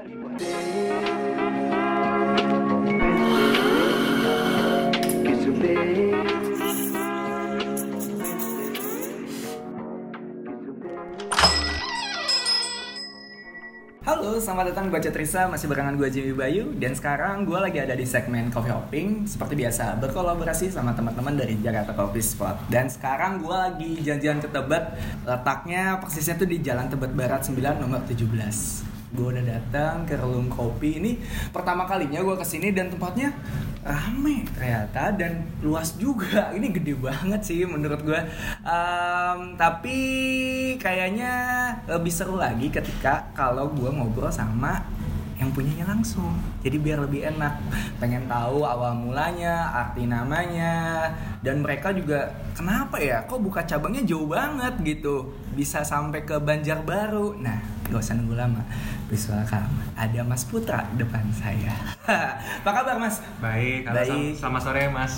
Halo, selamat datang di Baca Trisa, masih barengan gue Jimmy Bayu. Dan sekarang gue lagi ada di segmen Coffee Hopping. Seperti biasa, berkolaborasi sama teman-teman dari Jakarta Coffee Spot. Dan sekarang gue lagi janjian ke Tebet. Letaknya persisnya tuh di Jalan Tebet Barat 9 nomor 17 gue udah datang ke relung kopi. Ini pertama kalinya gue ke sini dan tempatnya rame ternyata dan luas juga. Ini gede banget sih menurut gue um, tapi kayaknya lebih seru lagi ketika kalau gue ngobrol sama yang punyanya langsung. Jadi biar lebih enak. Pengen tahu awal mulanya arti namanya dan mereka juga kenapa ya? Kok buka cabangnya jauh banget? gitu. Bisa sampai ke Banjarbaru. Nah gak usah nunggu lama Biswakam ada Mas Putra depan saya. Apa kabar Mas? Baik halo Baik. selamat sore mas.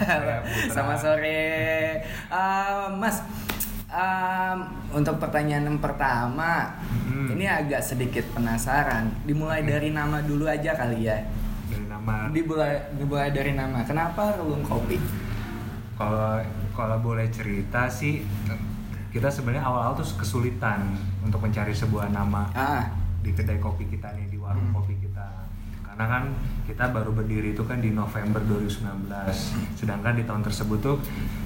Sama sore. Uh, Mas um, untuk pertanyaan yang pertama Hmm. ini agak sedikit penasaran. Dimulai dari nama dulu aja kali ya. Dari nama. Dimulai dimulai dari nama. Kenapa relung kopi? Kalau kalau boleh cerita sih kita sebenarnya awal-awal tuh kesulitan untuk mencari sebuah nama. Ah di kedai kopi kita nih di warung Hmm. kopi kita. Karena kan kita baru berdiri itu kan di November 2019 sedangkan di tahun tersebut tuh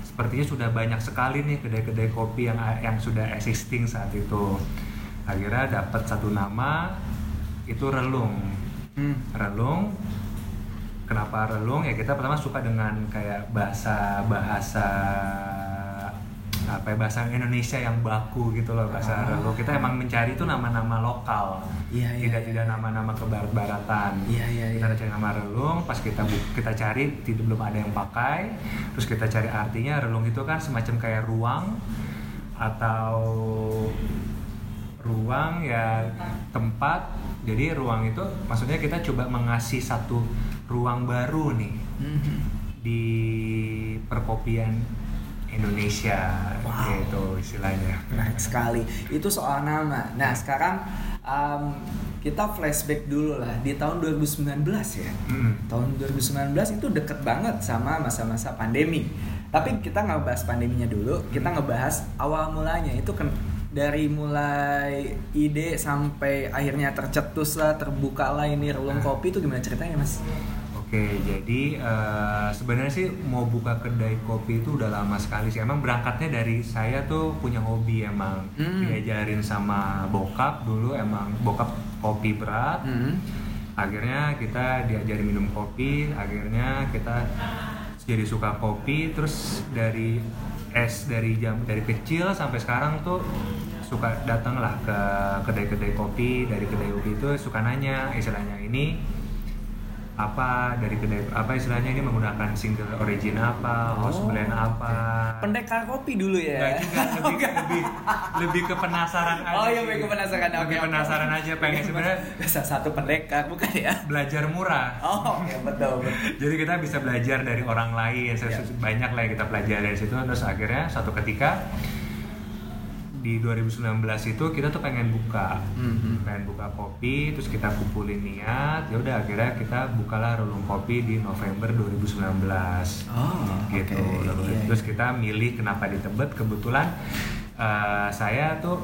sepertinya sudah banyak sekali nih kedai-kedai kopi yang yang sudah existing saat itu. Akhirnya dapat satu nama itu relung. Hmm. relung. Kenapa relung? Ya kita pertama suka dengan kayak bahasa bahasa apa ya, bahasa Indonesia yang baku gitu loh bahasa Ah. relung kita emang mencari itu nama-nama lokal Iya, iya, tidak iya. tidak nama-nama kebarat-baratan Iya, iya, kita iya. cari nama relung pas kita kita cari tidak belum ada yang pakai terus kita cari artinya relung itu kan semacam kayak ruang atau ruang ya tempat jadi ruang itu maksudnya kita coba mengasih satu ruang baru nih Mhm. di perkopian Indonesia Wow. gitu istilahnya Menarik sekali. Itu soal nama. Nah, sekarang um, kita flashback dulu lah di tahun 2019 ya. Mm. Tahun 2019 itu deket banget sama masa-masa pandemi. Tapi kita nggak bahas pandeminya dulu, kita ngebahas awal mulanya itu kan dari mulai ide sampai akhirnya tercetus lah, terbuka lah ini relung Nah. kopi itu gimana ceritanya mas? Oke, jadi eh, sebenarnya sih mau buka kedai kopi itu udah lama sekali sih. Emang berangkatnya dari saya tuh punya hobi emang Hmm. diajarin sama bokap dulu emang bokap kopi berat. Hmm. Akhirnya kita diajari minum kopi, akhirnya kita jadi suka kopi. Terus dari es dari jam dari kecil sampai sekarang tuh suka datang lah ke kedai-kedai kopi dari kedai kopi itu suka nanya istilahnya ini apa dari kedai apa istilahnya ini menggunakan single origin apa house Oh, blend apa Pendekar kopi dulu ya. Nggak juga lebih lebih lebih ke penasaran aja Oh iya, lebih ke penasaran. Oke, lebih oke. penasaran aja pengen sebenarnya Salah satu pendekar bukan ya? belajar murah Oh, ya betul, betul. jadi kita bisa belajar dari orang lain Ya. banyak lah yang kita pelajari dari situ terus akhirnya suatu ketika di 2019 itu kita tuh pengen buka. Mhm. pengen buka kopi terus kita kumpulin niat ya udah akhirnya kita bukalah relung kopi di November 2019 Oh, gitu oke. Iya, terus iya. kita milih kenapa di Tebet. Kebetulan eh, saya tuh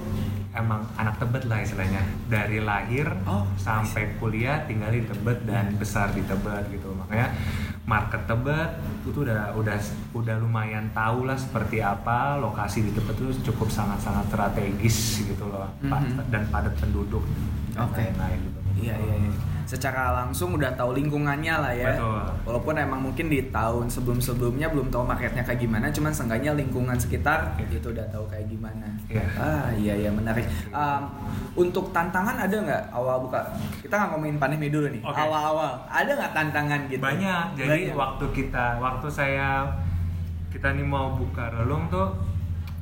emang anak Tebet lah istilahnya. Dari lahir Oh, sampai kuliah tinggal di Tebet dan besar di Tebet gitu. Makanya market Tebet itu udah udah udah lumayan tahu lah seperti apa lokasi di Tebet itu cukup sangat-sangat strategis gitu loh pa- Mhm. dan padat penduduk dan Oke. lain-lain gitu. Iya, iya, iya. Secara langsung udah tahu lingkungannya lah ya. Betul. Walaupun emang mungkin di tahun sebelum-sebelumnya belum tahu marketnya kayak gimana, cuman seenggaknya lingkungan sekitar Iya. itu udah tahu kayak gimana. Iya. Ah, iya iya menarik. Um, untuk tantangan ada nggak awal buka? Kita nggak ngomongin pandemi dulu nih. Oke. Awal-awal ada nggak tantangan gitu? banyak jadi Banyak. waktu kita waktu saya kita nih mau buka relung tuh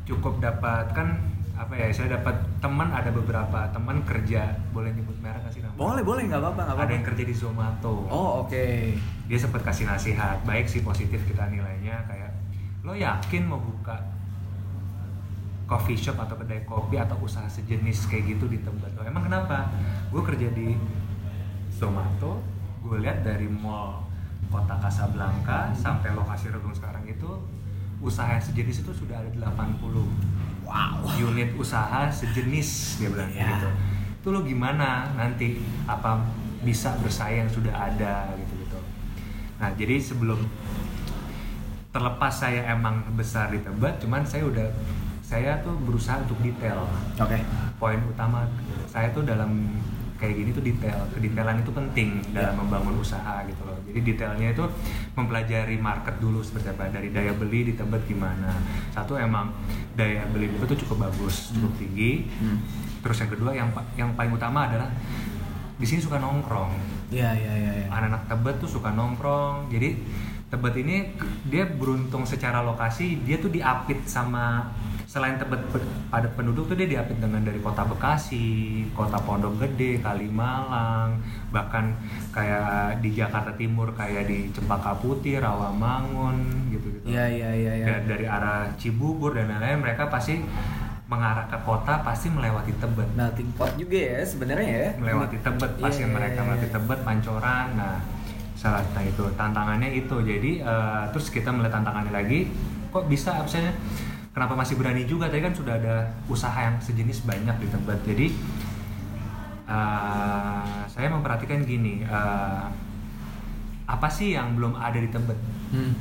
cukup dapat kan apa ya saya dapat teman ada beberapa teman kerja boleh nyebut merek nggak sih nama Boleh boleh nggak apa-apa nggak ada apa-apa. yang kerja di Zomato Oh oke. dia sempat kasih nasihat baik sih positif kita nilainya kayak lo yakin mau buka coffee shop atau kedai kopi atau usaha sejenis kayak gitu di Tebet oh, emang kenapa? Gue kerja di Zomato gue lihat dari mall kota Casablanca sampai lokasi Regung sekarang itu usaha sejenis itu sudah ada 80 Wow. unit usaha sejenis dia bilang kayak Iya. gitu. Itu lo gimana nanti? Apa bisa bersaing? Sudah ada gitu gitu. Nah jadi sebelum terlepas saya emang besar di Tebet cuman saya udah saya tuh berusaha untuk detail Oke. poin utama saya tuh dalam kayak gini tuh detail kedetailan itu penting dalam Ya. membangun usaha gitu loh jadi detailnya itu mempelajari market dulu seperti apa dari daya beli di Tebet gimana satu emang daya beli itu tuh cukup bagus cukup tinggi Hmm. terus yang kedua yang yang paling utama adalah di sini suka nongkrong Iya iya iya. iya. anak-anak Tebet tuh suka nongkrong jadi Tebet ini dia beruntung secara lokasi dia tuh diapit sama selain pe- padat penduduk tuh dia diapit dengan dari kota Bekasi, kota Pondok Gede, Kalimalang, bahkan kayak di Jakarta Timur kayak di Cempaka Putih, Rawamangun gitu-gitu. Iya iya iya iya. Dan dari arah Cibubur dan lain-lain mereka pasti mengarah ke kota pasti melewati Tebet Melting pot juga ya sebenarnya ya. melewati Tebet Iya, yang iya, mereka iya, melewati iya. Tebet Pancoran nah salah nah itu tantangannya itu jadi eh, terus kita melihat tantangannya lagi kok bisa absennya kenapa masih berani juga tadi kan sudah ada usaha yang sejenis banyak di Tebet jadi eh, saya memperhatikan gini eh, apa sih yang belum ada di Tebet Hmm.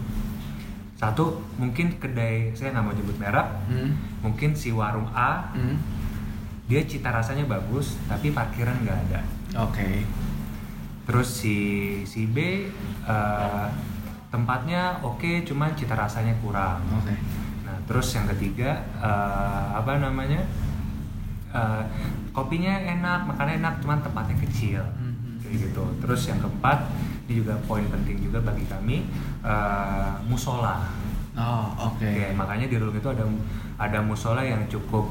satu mungkin kedai saya nggak mau nyebut merek Hmm. mungkin si warung A Hmm. dia cita rasanya bagus tapi parkiran nggak ada Oke. Terus si si B eh, tempatnya oke, cuman cita rasanya kurang. Oke. Nah, terus yang ketiga eh, apa namanya? Eh, kopinya enak, makannya enak, cuman tempatnya kecil. Mhm. Kayak gitu. Terus yang keempat, ini juga poin penting juga bagi kami eh, musola. Oh oke. Oke, makanya di Rulung itu ada ada musola yang cukup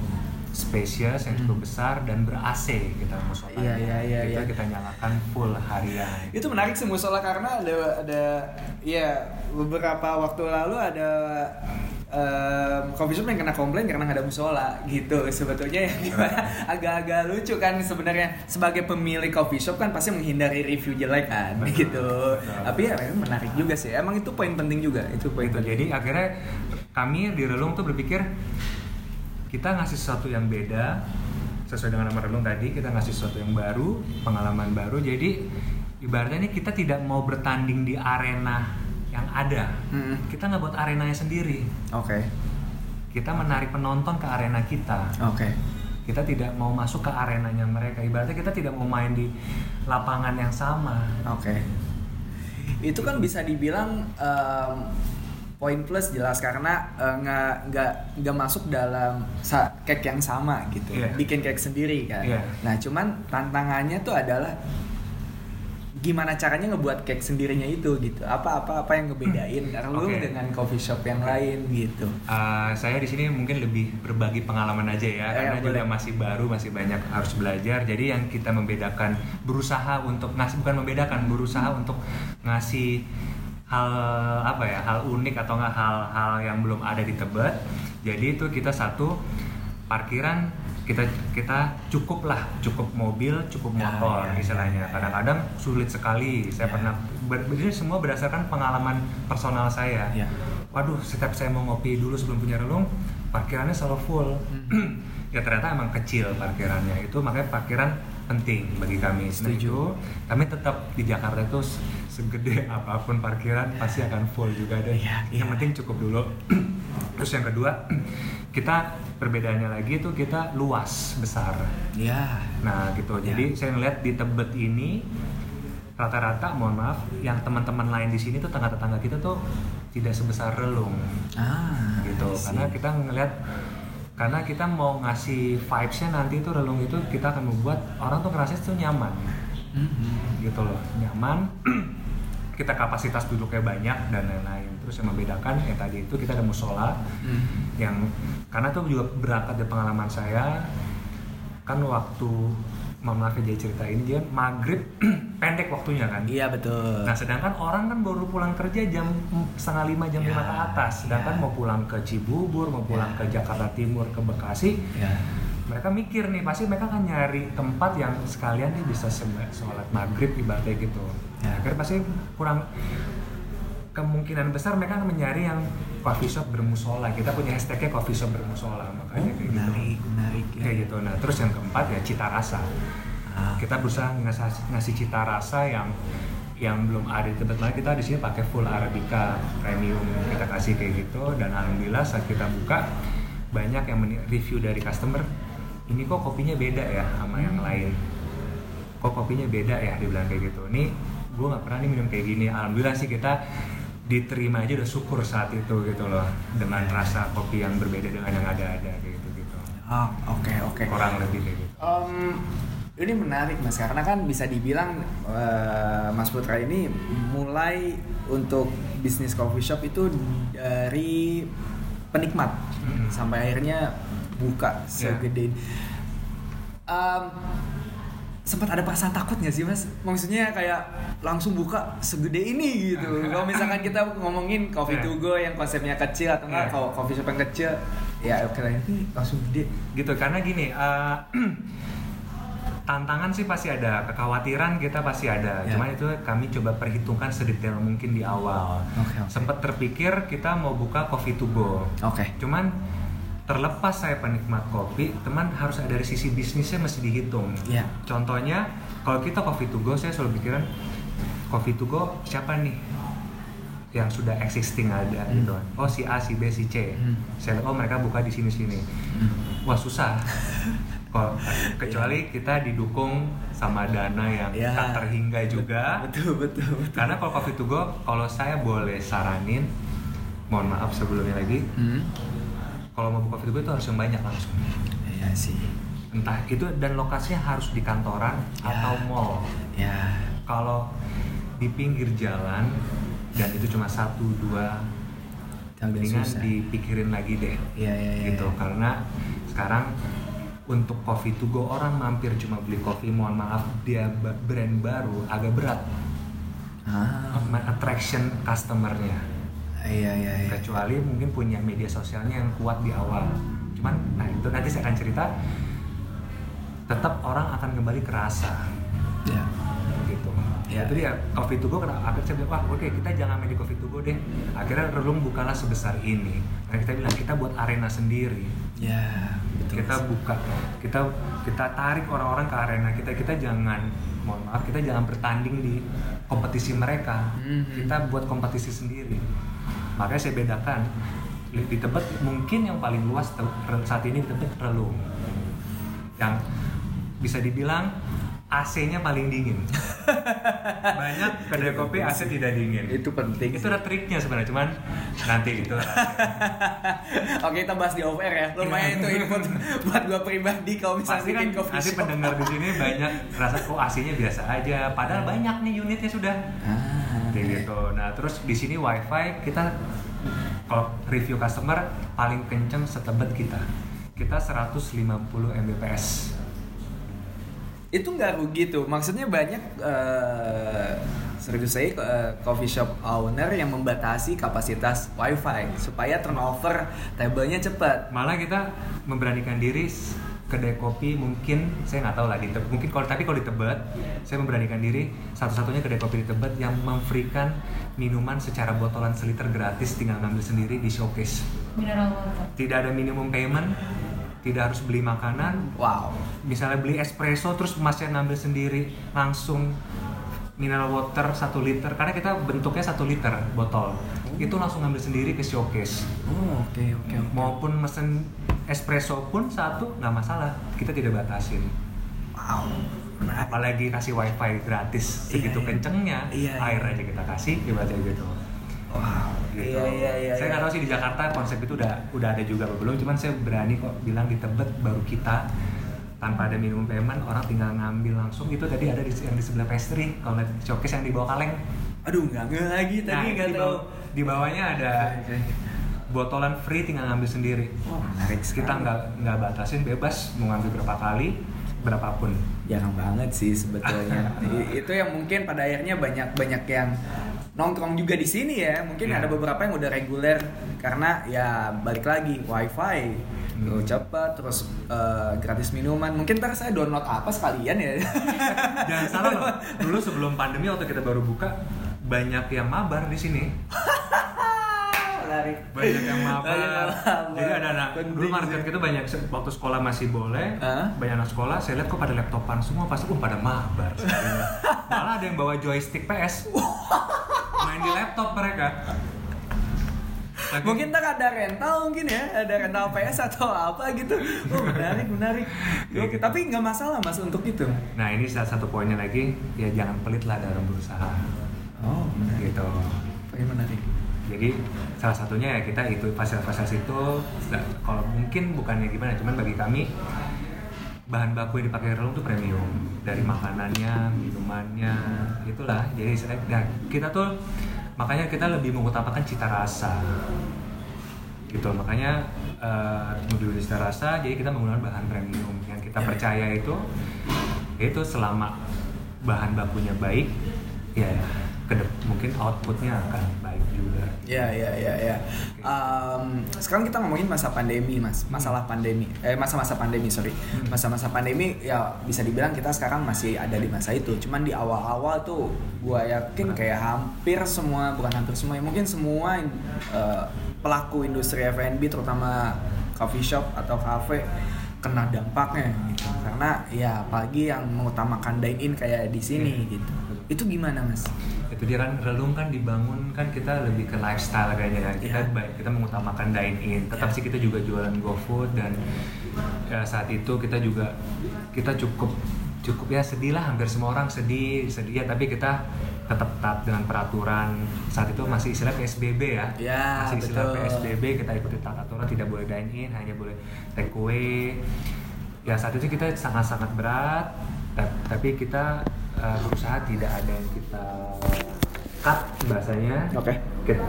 spesies, yang cukup Hmm. besar dan ber AC kita musola. Iya, iya, iya, Itu iya. kita nyalakan full harian. Itu menarik sih musola karena ada ada ya beberapa waktu lalu ada em, coffee shop yang kena komplain karena nggak ada musola gitu. Sebetulnya gimana agak-agak lucu kan sebenarnya. Sebagai pemilik coffee shop kan pasti menghindari review jelek kan Betul, gitu. betul. tapi ya menarik juga sih. Emang itu poin penting juga itu poin penting. Jadi akhirnya kami di Relung tuh berpikir kita ngasih sesuatu yang beda sesuai dengan nama Relung tadi kita ngasih sesuatu yang baru pengalaman baru. Jadi ibaratnya ini kita tidak mau bertanding di arena yang ada Mm-mm. kita nggak buat arenanya sendiri oke kita menarik penonton ke arena kita oke kita tidak mau masuk ke arenanya mereka ibaratnya kita tidak mau main di lapangan yang sama Oke. Itu kan bisa dibilang em, poin plus jelas karena eh, nggak nggak nggak masuk dalam cake yang sama gitu. Iya. Bikin cake sendiri kan. Iya. Nah, cuman tantangannya tuh adalah gimana caranya ngebuat cake sendirinya itu gitu. Apa apa apa yang ngebedain lu Oke. dengan coffee shop yang lain gitu. Uh, saya di sini mungkin lebih berbagi pengalaman aja ya, Eh, karena juga boleh. masih baru, masih banyak harus belajar. Jadi yang kita membedakan, berusaha untuk ngasih bukan membedakan, berusaha untuk ngasih hal apa ya, hal unik atau nggak hal-hal yang belum ada di Tebet. Jadi itu kita satu parkiran kita kita cukup lah, cukup mobil, cukup Ya, motor ya, istilahnya. ya, ya. Kadang-kadang sulit sekali. Saya Ya. pernah ber, ini semua berdasarkan pengalaman personal saya Ya. waduh setiap saya mau ngopi dulu sebelum punya relung parkirannya selalu full Hmm. ya ternyata emang kecil parkirannya itu makanya parkiran penting bagi kami Setuju. kami tetap di Jakarta itu se- segede apa pun parkiran pasti akan full juga deh Iya, yang iya. penting cukup dulu terus yang kedua kita perbedaannya lagi itu kita luas besar Ya. Nah gitu, Ya. jadi saya ngeliat di Tebet ini rata-rata, mohon maaf, yang teman-teman lain di sini tuh tetangga-tetangga kita tuh tidak sebesar relung, Ah. gitu. Karena kita ngeliat, karena kita mau ngasih vibesnya nanti tuh relung itu kita akan membuat orang tuh ngerasa itu nyaman, Mhm. gitu loh, nyaman. kita kapasitas duduknya banyak dan lain-lain. Terus yang membedakan yang tadi itu kita ada musola, Mhm. yang karena tuh juga berangkat dari pengalaman saya kan waktu maaf ya jadi cerita ini dia maghrib pendek waktunya kan Iya betul. Nah, sedangkan orang kan baru pulang kerja jam setengah lima, jam Ya, lima ke atas. Sedangkan ya. mau pulang ke Cibubur, mau pulang Ya. ke Jakarta Timur, ke Bekasi, ya. mereka mikir nih, pasti mereka akan nyari tempat yang sekalian nih bisa sholat maghrib ibaratnya gitu. Ya. Akhirnya pasti kurang kemungkinan besar mereka akan mencari yang coffee shop bermusola. Kita punya hashtagnya coffee shop bermusola, makanya kayak gitu. Oh, menarik, menarik. ya. Kayak gitu. Nah, terus yang keempat ya cita rasa Ah. kita berusaha ngasih, ngasih cita rasa yang yang belum ada di tempat lain kita di sini pakai full arabica premium kita kasih kayak gitu dan alhamdulillah saat kita buka banyak yang review dari customer ini kok kopinya beda ya sama yang lain kok kopinya beda ya dibilang kayak gitu ini gue nggak pernah nih minum kayak gini alhamdulillah sih kita diterima aja udah syukur saat itu gitu loh dengan rasa kopi yang berbeda dengan yang ada-ada gitu gitu Oh, oke oke. kurang lebih kayak gitu Em, ini menarik mas karena kan bisa dibilang eh, Mas Putra ini mulai untuk bisnis coffee shop itu dari penikmat Mm. sampai akhirnya buka segede ini. Em, sempat ada perasaan takut nggak sih mas? Maksudnya kayak langsung buka segede ini gitu. Kalau misalkan kita ngomongin coffee Yeah. to go yang konsepnya kecil atau enggak Yeah. kalau coffee shop yang kecil ya oke lah ini langsung gede. gitu karena gini eh, tantangan sih pasti ada kekhawatiran kita pasti ada Ya. cuman itu kami coba perhitungkan sedetail mungkin di awal Oke, oke. sempat terpikir kita mau buka coffee to go Oke. cuman terlepas saya penikmat kopi teman harus ada dari sisi bisnisnya mesti dihitung Iya. contohnya kalau kita coffee to go saya selalu pikiran coffee to go siapa nih yang sudah existing ada Hmm. gitu kan. oh si A si B si C Hmm. saya lihat oh mereka buka di sini sini wah susah Kok kecuali kita didukung sama dana yang Ya. tak terhingga juga Betul betul betul. karena kalau coffee to go kalau saya boleh saranin mohon maaf sebelumnya lagi Hmm. Kalau mau buka go itu harus yang banyak langsung Iya sih. entah itu dan lokasinya harus di kantoran Ya. atau mall Ya. kalau di pinggir jalan dan itu cuma satu dua mendingan susah. dipikirin lagi deh Iya iya iya. gitu karena sekarang untuk coffee to go orang mampir cuma beli kopi mohon maaf dia brand baru agak berat Ah. attraction customernya Iya iya iya. kecuali mungkin punya media sosialnya yang kuat di awal cuman nah itu nanti saya akan cerita tetap orang akan kembali ke rasa Ya. gitu Ya. itu dia coffee to go akhirnya saya bilang wah oke kita jangan main di coffee to go deh akhirnya relung bukanlah sebesar ini karena kita bilang kita buat arena sendiri Ya. Betul. kita buka kita kita tarik orang-orang ke arena kita kita jangan mohon maaf kita jangan bertanding di kompetisi mereka Mhm. kita buat kompetisi sendiri makanya saya bedakan di Tebet mungkin yang paling luas saat ini di Tebet relung yang bisa dibilang AC-nya paling dingin. Banyak kedai kopi AC tidak dingin. Itu penting. itu ada triknya sebenarnya cuman nanti itu Oke kita bahas di off air ya. Lumayan itu input buat gua pribadi kalau misalnya pasti kan shop. pendengar di sini banyak rasa kok AC-nya biasa aja? Padahal banyak nih unitnya sudah. Ah. Kayak gitu. Nah terus di sini wifi kita kalau review customer paling kenceng setebet kita. Kita 150 mbps. Itu nggak rugi tuh. Maksudnya banyak eh serius saya eh, coffee shop owner yang membatasi kapasitas wifi supaya turnover tablenya cepat. Malah kita memberanikan diri kedai kopi mungkin saya nggak tahu lah di Tebet mungkin kalau tapi kalau di Tebet saya memberanikan diri satu-satunya kedai kopi di Tebet yang memberikan minuman secara botolan seliter gratis tinggal ngambil sendiri di showcase. Mineral water. Tidak ada minimum payment tidak harus beli makanan wow. Misalnya beli espresso terus masnya ngambil sendiri langsung mineral water 1 liter karena kita bentuknya satu liter botol. Itu langsung ngambil sendiri ke showcase. Oh oke oke oke. Maupun mesen espresso pun satu nggak masalah kita tidak batasin wow menarik. apalagi kasih wifi gratis Iya, segitu iya. kencengnya Iya, air iya. aja kita kasih ibaratnya gitu wow gitu. iya iya iya saya nggak iya. tahu sih di Jakarta konsep itu udah udah ada juga belum cuman saya berani kok bilang di Tebet baru kita tanpa ada minimum payment orang tinggal ngambil langsung itu tadi ada di yang di sebelah pastry kalau showcase yang di bawah kaleng aduh nggak nggak lagi tadi nah, nggak di, tahu di bawahnya ada. Botolan free tinggal ngambil sendiri Wah, menarik sekali. kita nggak nggak batasin bebas mau ngambil berapa kali berapapun. Jarang banget sih sebetulnya. Itu yang mungkin pada akhirnya banyak banyak yang nongkrong juga di sini ya. Mungkin Iya. ada beberapa yang udah reguler karena ya balik lagi wifi Hmm. Cepat terus eh, gratis minuman mungkin ntar saya download apa sekalian ya Jangan salah loh, dulu sebelum pandemi waktu kita baru buka banyak yang mabar di sini. menarik Banyak yang mabar. Jadi ada anak Penting dulu market kita banyak waktu sekolah masih boleh. Hah? Banyak anak sekolah, saya lihat kok pada laptopan semua pasti uh, pada mabar. Malah ada yang bawa joystick PS. Main di laptop mereka. Lagi- Mungkin ntar ada rental mungkin ya, ada rental PS atau apa gitu. Oh, menarik, menarik. Oke, gitu. Tapi nggak masalah mas untuk itu. Nah ini salah satu poinnya lagi, ya jangan pelit lah dalam berusaha. Oh, menarik. Gitu. Oke, menarik. Jadi salah satunya ya kita itu fasilitas itu nah, kalau mungkin bukannya gimana, cuman bagi kami bahan baku yang dipakai relung itu premium dari makanannya, minumannya, itulah. Jadi nah, kita tuh makanya kita lebih mengutamakan cita rasa gitu makanya lebih cita rasa jadi kita menggunakan bahan premium yang kita Ya. percaya itu itu selama bahan bakunya baik ya kedep mungkin outputnya akan juga Ya, ya, ya, ya. Um, sekarang kita ngomongin masa pandemi, mas. Masalah pandemi, eh masa-masa pandemi, sorry. Hmm. Masa-masa pandemi, ya bisa dibilang kita sekarang masih ada di masa itu. Cuman di awal-awal tuh, gua yakin kayak hampir semua, bukan hampir semua, ya mungkin semua eh, pelaku industri F&B, terutama coffee shop atau cafe kena dampaknya gitu. Karena ya apalagi yang mengutamakan dine in kayak di sini Iya. gitu. Itu gimana, mas? itu dia kan relung kan dibangun kan kita lebih ke lifestyle kayaknya ya. Kita Iya. baik kita mengutamakan dine in. Tetap Iya. sih kita juga jualan GoFood dan ya, saat itu kita juga kita cukup cukup ya sedih lah. Hampir semua orang sedih sedih ya. Tapi kita tetap taat dengan peraturan. Saat itu masih istilah PSBB ya. Ya, masih istilah betul. PSBB kita ikuti tata aturan tidak boleh dine in hanya boleh take away. Ya saat itu kita sangat-sangat berat. Ta- tapi kita uh, berusaha tidak ada yang kita cut bahasanya Oke. kita,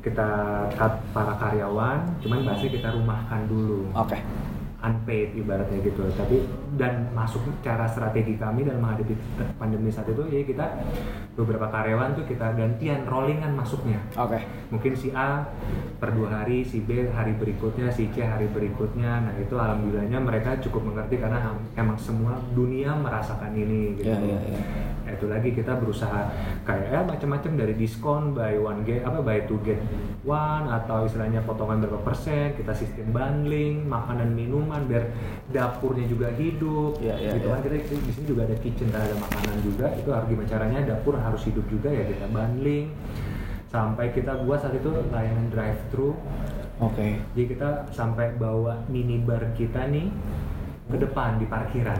kita cut para karyawan cuman bahasanya kita rumahkan dulu Oke. Unpaid ibaratnya gitu tapi dan masuk cara strategi kami dalam menghadapi pandemi saat itu ya kita beberapa karyawan tuh kita gantian rollingan masuknya Oke. mungkin si A per dua hari, si B hari berikutnya, si C hari berikutnya. Nah itu alhamdulillahnya mereka cukup mengerti karena emang semua dunia merasakan ini. Gitu. Iya, iya, iya. Nah, itu lagi kita berusaha kayak ya macam-macam dari diskon buy one get apa buy two get one atau istilahnya potongan berapa persen. Kita sistem bundling makanan minuman biar dapurnya juga hidup. Iya, iya, gitu iya. kan kita di sini juga ada kitchen ada makanan juga. Itu harus gimana caranya dapur harus hidup juga ya kita bundling sampai kita buat saat itu layanan drive thru Oke. jadi kita sampai bawa minibar kita nih ke depan di parkiran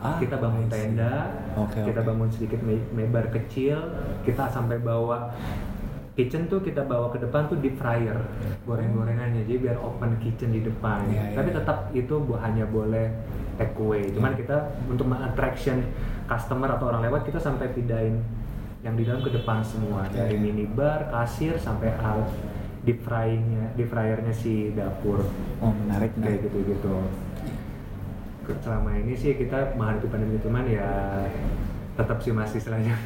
Ah, kita bangun tenda Oke, kita oke. bangun sedikit me- mebar kecil kita sampai bawa kitchen tuh kita bawa ke depan tuh deep fryer goreng-gorengannya jadi biar open kitchen di depan Iya, iya, tapi iya. tetap itu hanya boleh take away cuman Iya. kita untuk attraction customer atau orang lewat kita sampai pindahin yang di dalam ke depan semua Iya, dari iya. minibar kasir sampai al deep fryingnya deep fryernya si dapur Oh menarik kayak gitu gitu selama ini sih kita menghadapi pandemi cuman ya tetap sih masih istilahnya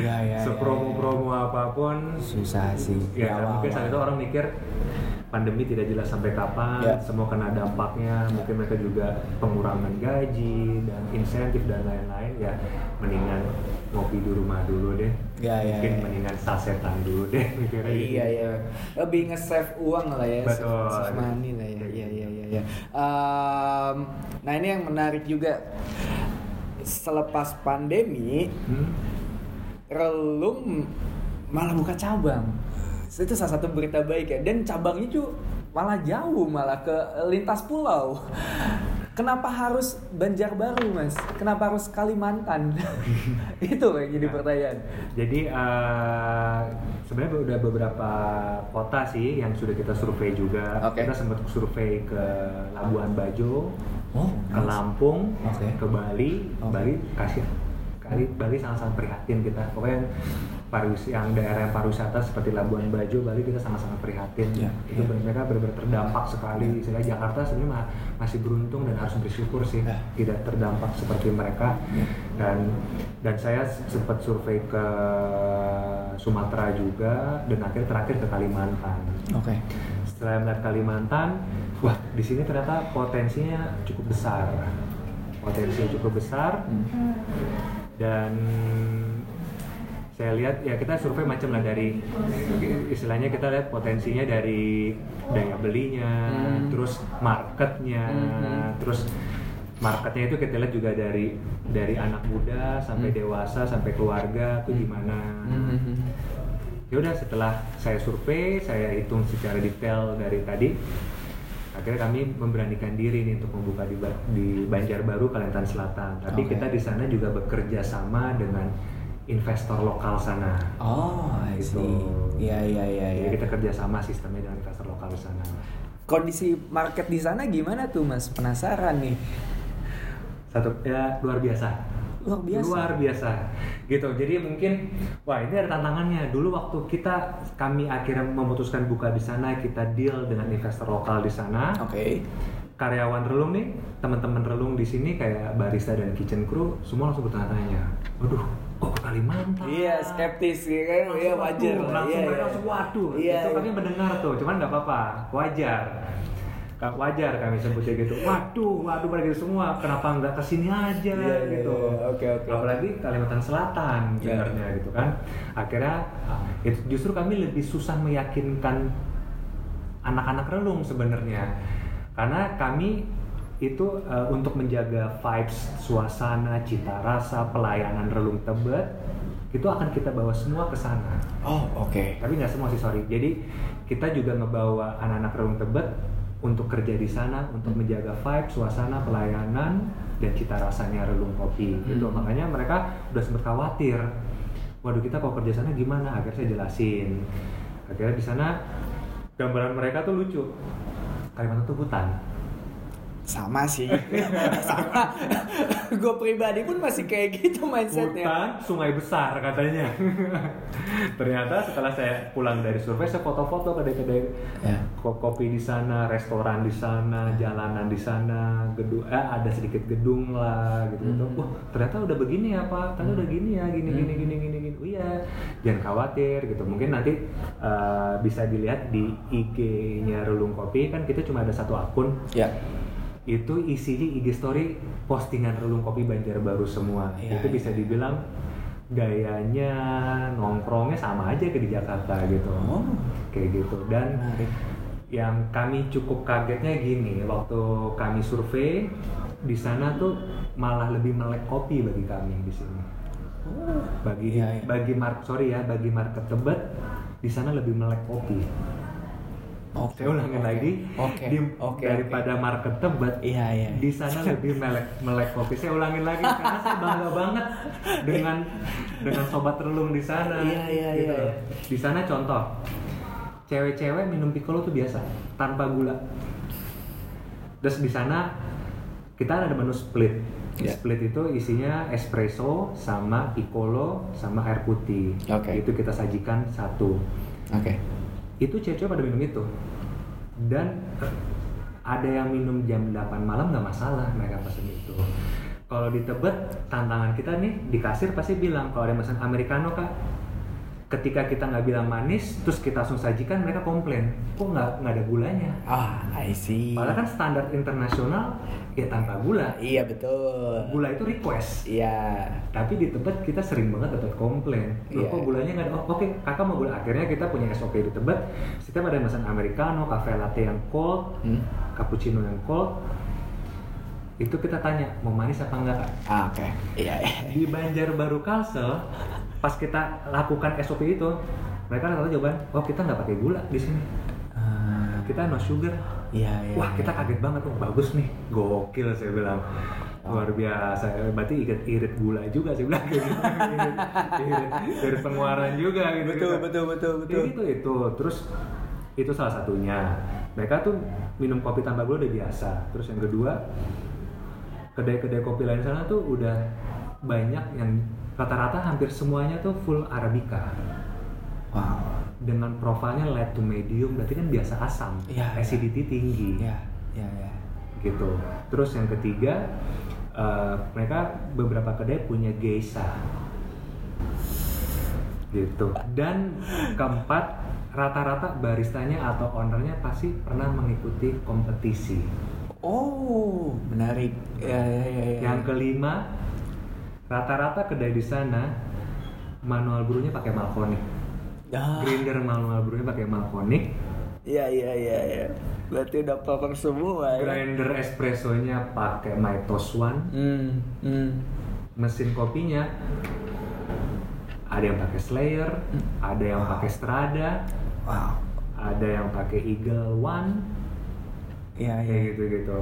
Ya ya. sepromo-promo apa pun Susah sih. Di ya mungkin saat itu orang mikir pandemi tidak jelas sampai kapan Ya. semua kena dampaknya mungkin mereka juga pengurangan gaji dan insentif dan lain-lain ya mendingan ngopi di rumah dulu deh Ya, ya, mungkin ya. mendingan sasetan dulu deh mikirnya gitu. Iya iya. Lebih nge-save uang lah ya. Betul. Save money lah ya. Iya iya iya. iya. Em, nah ini yang menarik juga. Selepas pandemi, Hmm? Relung malah buka cabang. Itu salah satu berita baik ya. Dan cabangnya tuh malah jauh malah ke lintas pulau. Kenapa harus Banjarbaru, Mas? Kenapa harus Kalimantan? Itu yang jadi pertanyaan. Jadi eh, sebenarnya udah beberapa kota sih yang sudah kita survei juga. Oke. Kita sempat survei ke Labuan Bajo, Oh, ke Lampung, Oke. ke Bali, Oke. Bali kasih Kali Bali sangat-sangat prihatin kita. Pokoknya pariwis yang daerah yang pariwisata seperti Labuan Bajo, Bali kita sangat-sangat prihatin. Ya, itu ya. mereka benar-benar terdampak sekali. Sehingga Jakarta sebenarnya ma- masih beruntung dan harus bersyukur sih Ya. tidak terdampak seperti mereka. Ya. Dan dan saya sempat survei ke Sumatera juga dan akhirnya terakhir ke Kalimantan Oke. setelah melihat Kalimantan, wah di sini ternyata potensinya cukup besar, potensinya cukup besar Hmm. dan saya lihat ya kita survei macam lah dari istilahnya kita lihat potensinya dari daya belinya, Hmm. terus marketnya, Hmm. terus marketnya itu kita lihat juga dari dari anak muda sampai Hmm. dewasa sampai keluarga tuh gimana Hmm. ya udah setelah saya survei saya hitung secara detail dari tadi akhirnya kami memberanikan diri nih untuk membuka di, di Banjarbaru Kalimantan Selatan tapi Oke. kita di sana juga bekerja sama dengan investor lokal sana Oh, I Gitu. see. Iya, iya, iya, jadi iya. kita kerja sama sistemnya dengan investor lokal di sana Kondisi market di sana gimana tuh, Mas? Penasaran nih. satu ya luar biasa Luar biasa. luar biasa gitu jadi mungkin wah ini ada tantangannya dulu waktu kita kami akhirnya memutuskan buka di sana kita deal dengan investor lokal di sana Oke. karyawan relung nih teman-teman relung di sini kayak barista dan kitchen crew semua langsung bertanya-tanya waduh ke Kalimantan. Iya, skeptis ya kan? Langsung, Iya, wajar waduh, langsung Iya, mereka iya. langsung waduh Iya, itu iya. kami mendengar tuh cuman nggak apa-apa. Wajar. Kak, wajar kami sebutnya gitu. Waduh waduh pada gitu semua. Kenapa nggak ke sini aja? Iya, iya, gitu. Iya. Oke, oke. apalagi Kalimantan Selatan sebenarnya gitu kan. Akhirnya ah, itu justru kami lebih susah meyakinkan anak-anak relung sebenarnya. Karena kami itu eh, untuk menjaga vibes suasana cita rasa pelayanan relung tebet itu akan kita bawa semua ke sana. Oh, oke. tapi nggak semua sih sorry. Jadi kita juga ngebawa anak-anak relung tebet untuk kerja di sana untuk menjaga vibe suasana pelayanan dan cita rasanya relung kopi. Gitu. Hmm. makanya mereka udah sempet khawatir waduh kita kalau kerja sana gimana? Akhirnya saya jelasin. Akhirnya di sana gambaran mereka tuh lucu. Kalimantan tuh hutan Sama sih. Sama. Gue pribadi pun masih kayak gitu mindsetnya. hutan sungai besar katanya ternyata setelah saya pulang dari survei saya foto-foto kedai-kedai Ya. ko- kopi di sana restoran di sana jalanan di sana gedung eh ada sedikit gedung lah gitu gitu Hmm. wah ternyata udah begini ya pak ternyata udah gini ya gini Hmm. gini gini gini gini oh iya jangan khawatir gitu mungkin nanti eh, bisa dilihat di IG-nya Relung Kopi kan kita cuma ada satu akun Ya. Itu isinya IG story postingan relung kopi Banjarbaru semua Iya, itu iya. bisa dibilang gayanya nongkrongnya sama aja kayak di Jakarta gitu Oh. kayak gitu dan Menarik. yang kami cukup kagetnya gini waktu kami survei di sana tuh malah lebih melek kopi bagi kami di sini Oh. bagi Iya, iya. bagi mark sorry ya bagi market tebet di sana lebih melek kopi Oke. saya ulangin oke. lagi Oke. di- Oke. daripada market tebet Iya, iya. di sana lebih melek melek kopi saya ulangin lagi karena saya bangga banget dengan dengan sobat relung di sana Iya, iya, gitu. iya. di sana contoh cewek-cewek minum piccolo tuh biasa tanpa gula terus di sana kita ada menu split Iya. split itu isinya espresso sama piccolo sama air putih Oke. itu kita sajikan satu Oke. Itu cewek-cewek pada minum itu. Dan ada yang minum jam 8 malam nggak masalah mereka pesen itu. Kalau di Tebet tantangan kita nih di kasir pasti bilang kalau ada yang pesan americano kak ketika kita nggak bilang manis terus kita langsung sajikan mereka komplain kok nggak nggak ada gulanya Ah, I see. padahal kan standar internasional ya tanpa gula Iya betul. gula itu request Iya. tapi di Tebet kita sering banget dapat komplain loh Iya. kok gulanya nggak ada oh, oke kakak mau gula akhirnya kita punya SOP di Tebet setiap ada pesan americano cafe latte yang cold Hmm. cappuccino yang cold itu kita tanya mau manis apa enggak kak Ah, oke. Iya. iya. di Banjarbaru Kalsel pas kita lakukan SOP itu mereka rata jawaban oh kita nggak pakai gula di sini Ah, kita no sugar Iya, iya. Wah kita iya. kaget banget, oh bagus nih, gokil saya bilang luar biasa, berarti irit irit gula juga saya bilang gitu. irit, irit, irit pengeluaran juga gitu. Betul, gitu. betul, betul, betul. Jadi itu itu, terus itu salah satunya. Mereka tuh minum kopi tanpa gula udah biasa. Terus yang kedua, kedai-kedai kopi lain sana tuh udah banyak yang rata-rata hampir semuanya tuh full arabica Wow. dengan profilnya light to medium berarti kan biasa asam iya. acidity tinggi Ya, ya, ya. gitu terus yang ketiga eh, mereka beberapa kedai punya geisha gitu dan keempat rata-rata baristanya atau ownernya pasti pernah mengikuti kompetisi Oh, menarik. Ya, ya, ya, ya. yang kelima rata-rata kedai di sana manual brewnya pakai malconic Ya, grinder manual brewnya pakai malconic ya, ya, ya, ya. Berarti udah proper semua ya. grinder espressonya pakai Mitos One Hmm, hmm. mesin kopinya ada yang pakai Slayer, ada yang pakai Strada, Wow. ada yang pakai Eagle One, Ya, ya. kayak gitu gitu.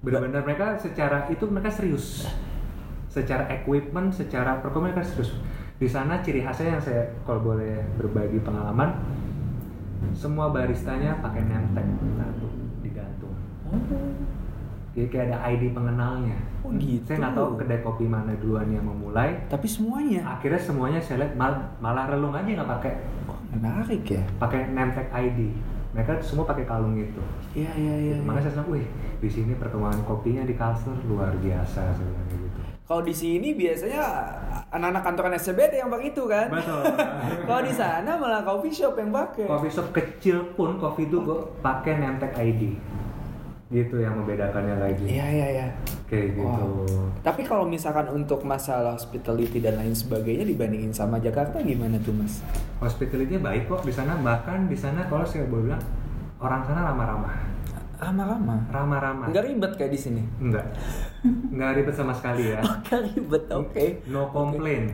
Benar-benar mereka secara itu mereka serius, secara equipment, secara performa serius. Di sana ciri khasnya yang saya kalau boleh berbagi pengalaman, semua baristanya pakai name tag satu digantung. Jadi kayak ada ID pengenalnya. Oh, gitu. Saya nggak tahu kedai kopi mana duluan yang memulai. Tapi semuanya. Akhirnya semuanya saya lihat mal- malah relung aja nggak pakai Oh, menarik ya. pakai name tag ID. Mereka semua pakai kalung itu. Iya, iya, iya. Makanya saya bilang, wih di sini perkembangan kopinya di Culture luar biasa gitu. Kalau di sini biasanya anak-anak kantoran SCBD yang pakai itu kan. Betul. Kalau di sana malah coffee shop yang pakai. Coffee shop kecil pun kopi itu gue pakai tag ID. Gitu yang membedakannya lagi. Iya, iya, iya. Kayak gitu. Wow. Tapi kalau misalkan untuk masalah hospitality dan lain sebagainya dibandingin sama Jakarta gimana tuh mas? Hospitality baik kok di sana. Bahkan di sana kalau saya boleh bilang orang sana ramah-ramah. Ramah-ramah. Ramah-ramah. Nggak ribet kayak di sini. Enggak. Enggak ribet sama sekali ya. Nggak ribet, oke. No complain.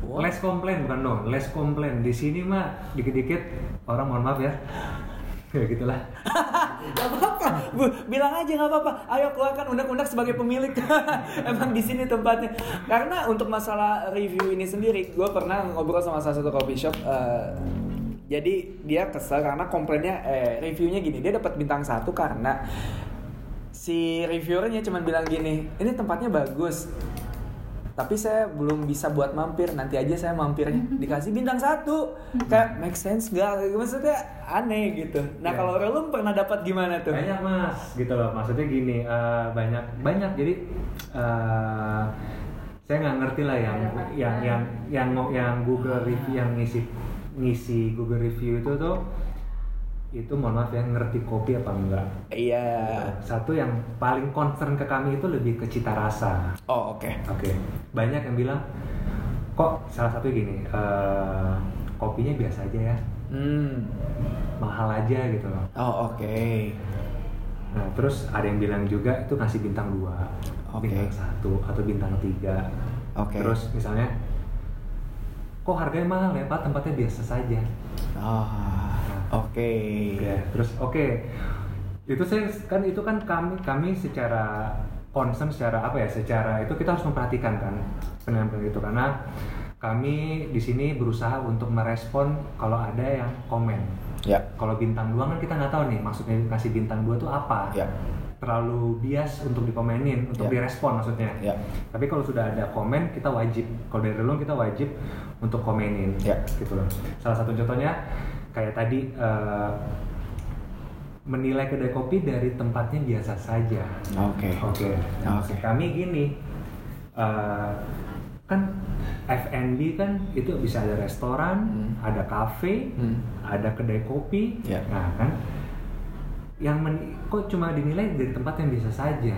What? Less complain bukan no, less complain. Di sini mah dikit-dikit orang mohon maaf ya. Ya gitulah. Gak apa-apa, Bu, bilang aja nggak apa-apa. Ayo keluarkan undang-undang sebagai pemilik. Emang di sini tempatnya. Karena untuk masalah review ini sendiri, gue pernah ngobrol sama salah satu coffee shop. eh, jadi dia kesel karena komplainnya, eh reviewnya gini. Dia dapat bintang satu karena si reviewernya cuma bilang gini, ini tempatnya bagus. Tapi saya belum bisa buat mampir, nanti aja saya mampirnya dikasih bintang satu, kayak make sense gak? Maksudnya aneh gitu. Nah Ya. kalau Relum pernah dapat gimana tuh? Banyak mas, gitu loh. Maksudnya gini, eh, banyak banyak. Jadi eh, saya nggak ngerti lah yang yang yang yang yang Google review yang ngisi ngisi Google review itu tuh itu mohon maaf ya ngerti kopi apa enggak. Iya. Satu yang paling concern ke kami itu lebih ke cita rasa. Oh oke. Oke, banyak yang bilang kok salah satu gini, eh, kopinya biasa aja ya, Hmm. mahal aja gitu loh. Oh oke. Nah, terus ada yang bilang juga itu ngasih bintang dua, Oke. bintang satu atau bintang tiga. Oke. Terus misalnya, kok harganya mahal ya pak? Tempatnya biasa saja. Ah oke. Ya, terus oke, itu saya kan itu kan kami kami secara concern secara apa ya? Secara itu kita harus memperhatikan kan penampilan itu karena kami di sini berusaha untuk merespon kalau ada yang komen. Ya. Kalau bintang dua kan kita nggak tahu nih maksudnya kasih bintang dua tuh apa. Ya. Terlalu bias untuk dikomenin, untuk Ya. direspon maksudnya. Ya. Tapi kalau sudah ada komen kita wajib. Kalau dari relung kita wajib untuk komenin. Ya. Gitu loh. Salah satu contohnya kayak tadi eh, menilai kedai kopi dari tempatnya biasa saja. Oke. Oke. Oke. Kami gini, eh, kan F&B kan itu bisa ada restoran, Hmm. ada kafe, Hmm. ada kedai kopi. Ya. Nah kan, yang men- kok cuma dinilai dari tempat yang biasa saja.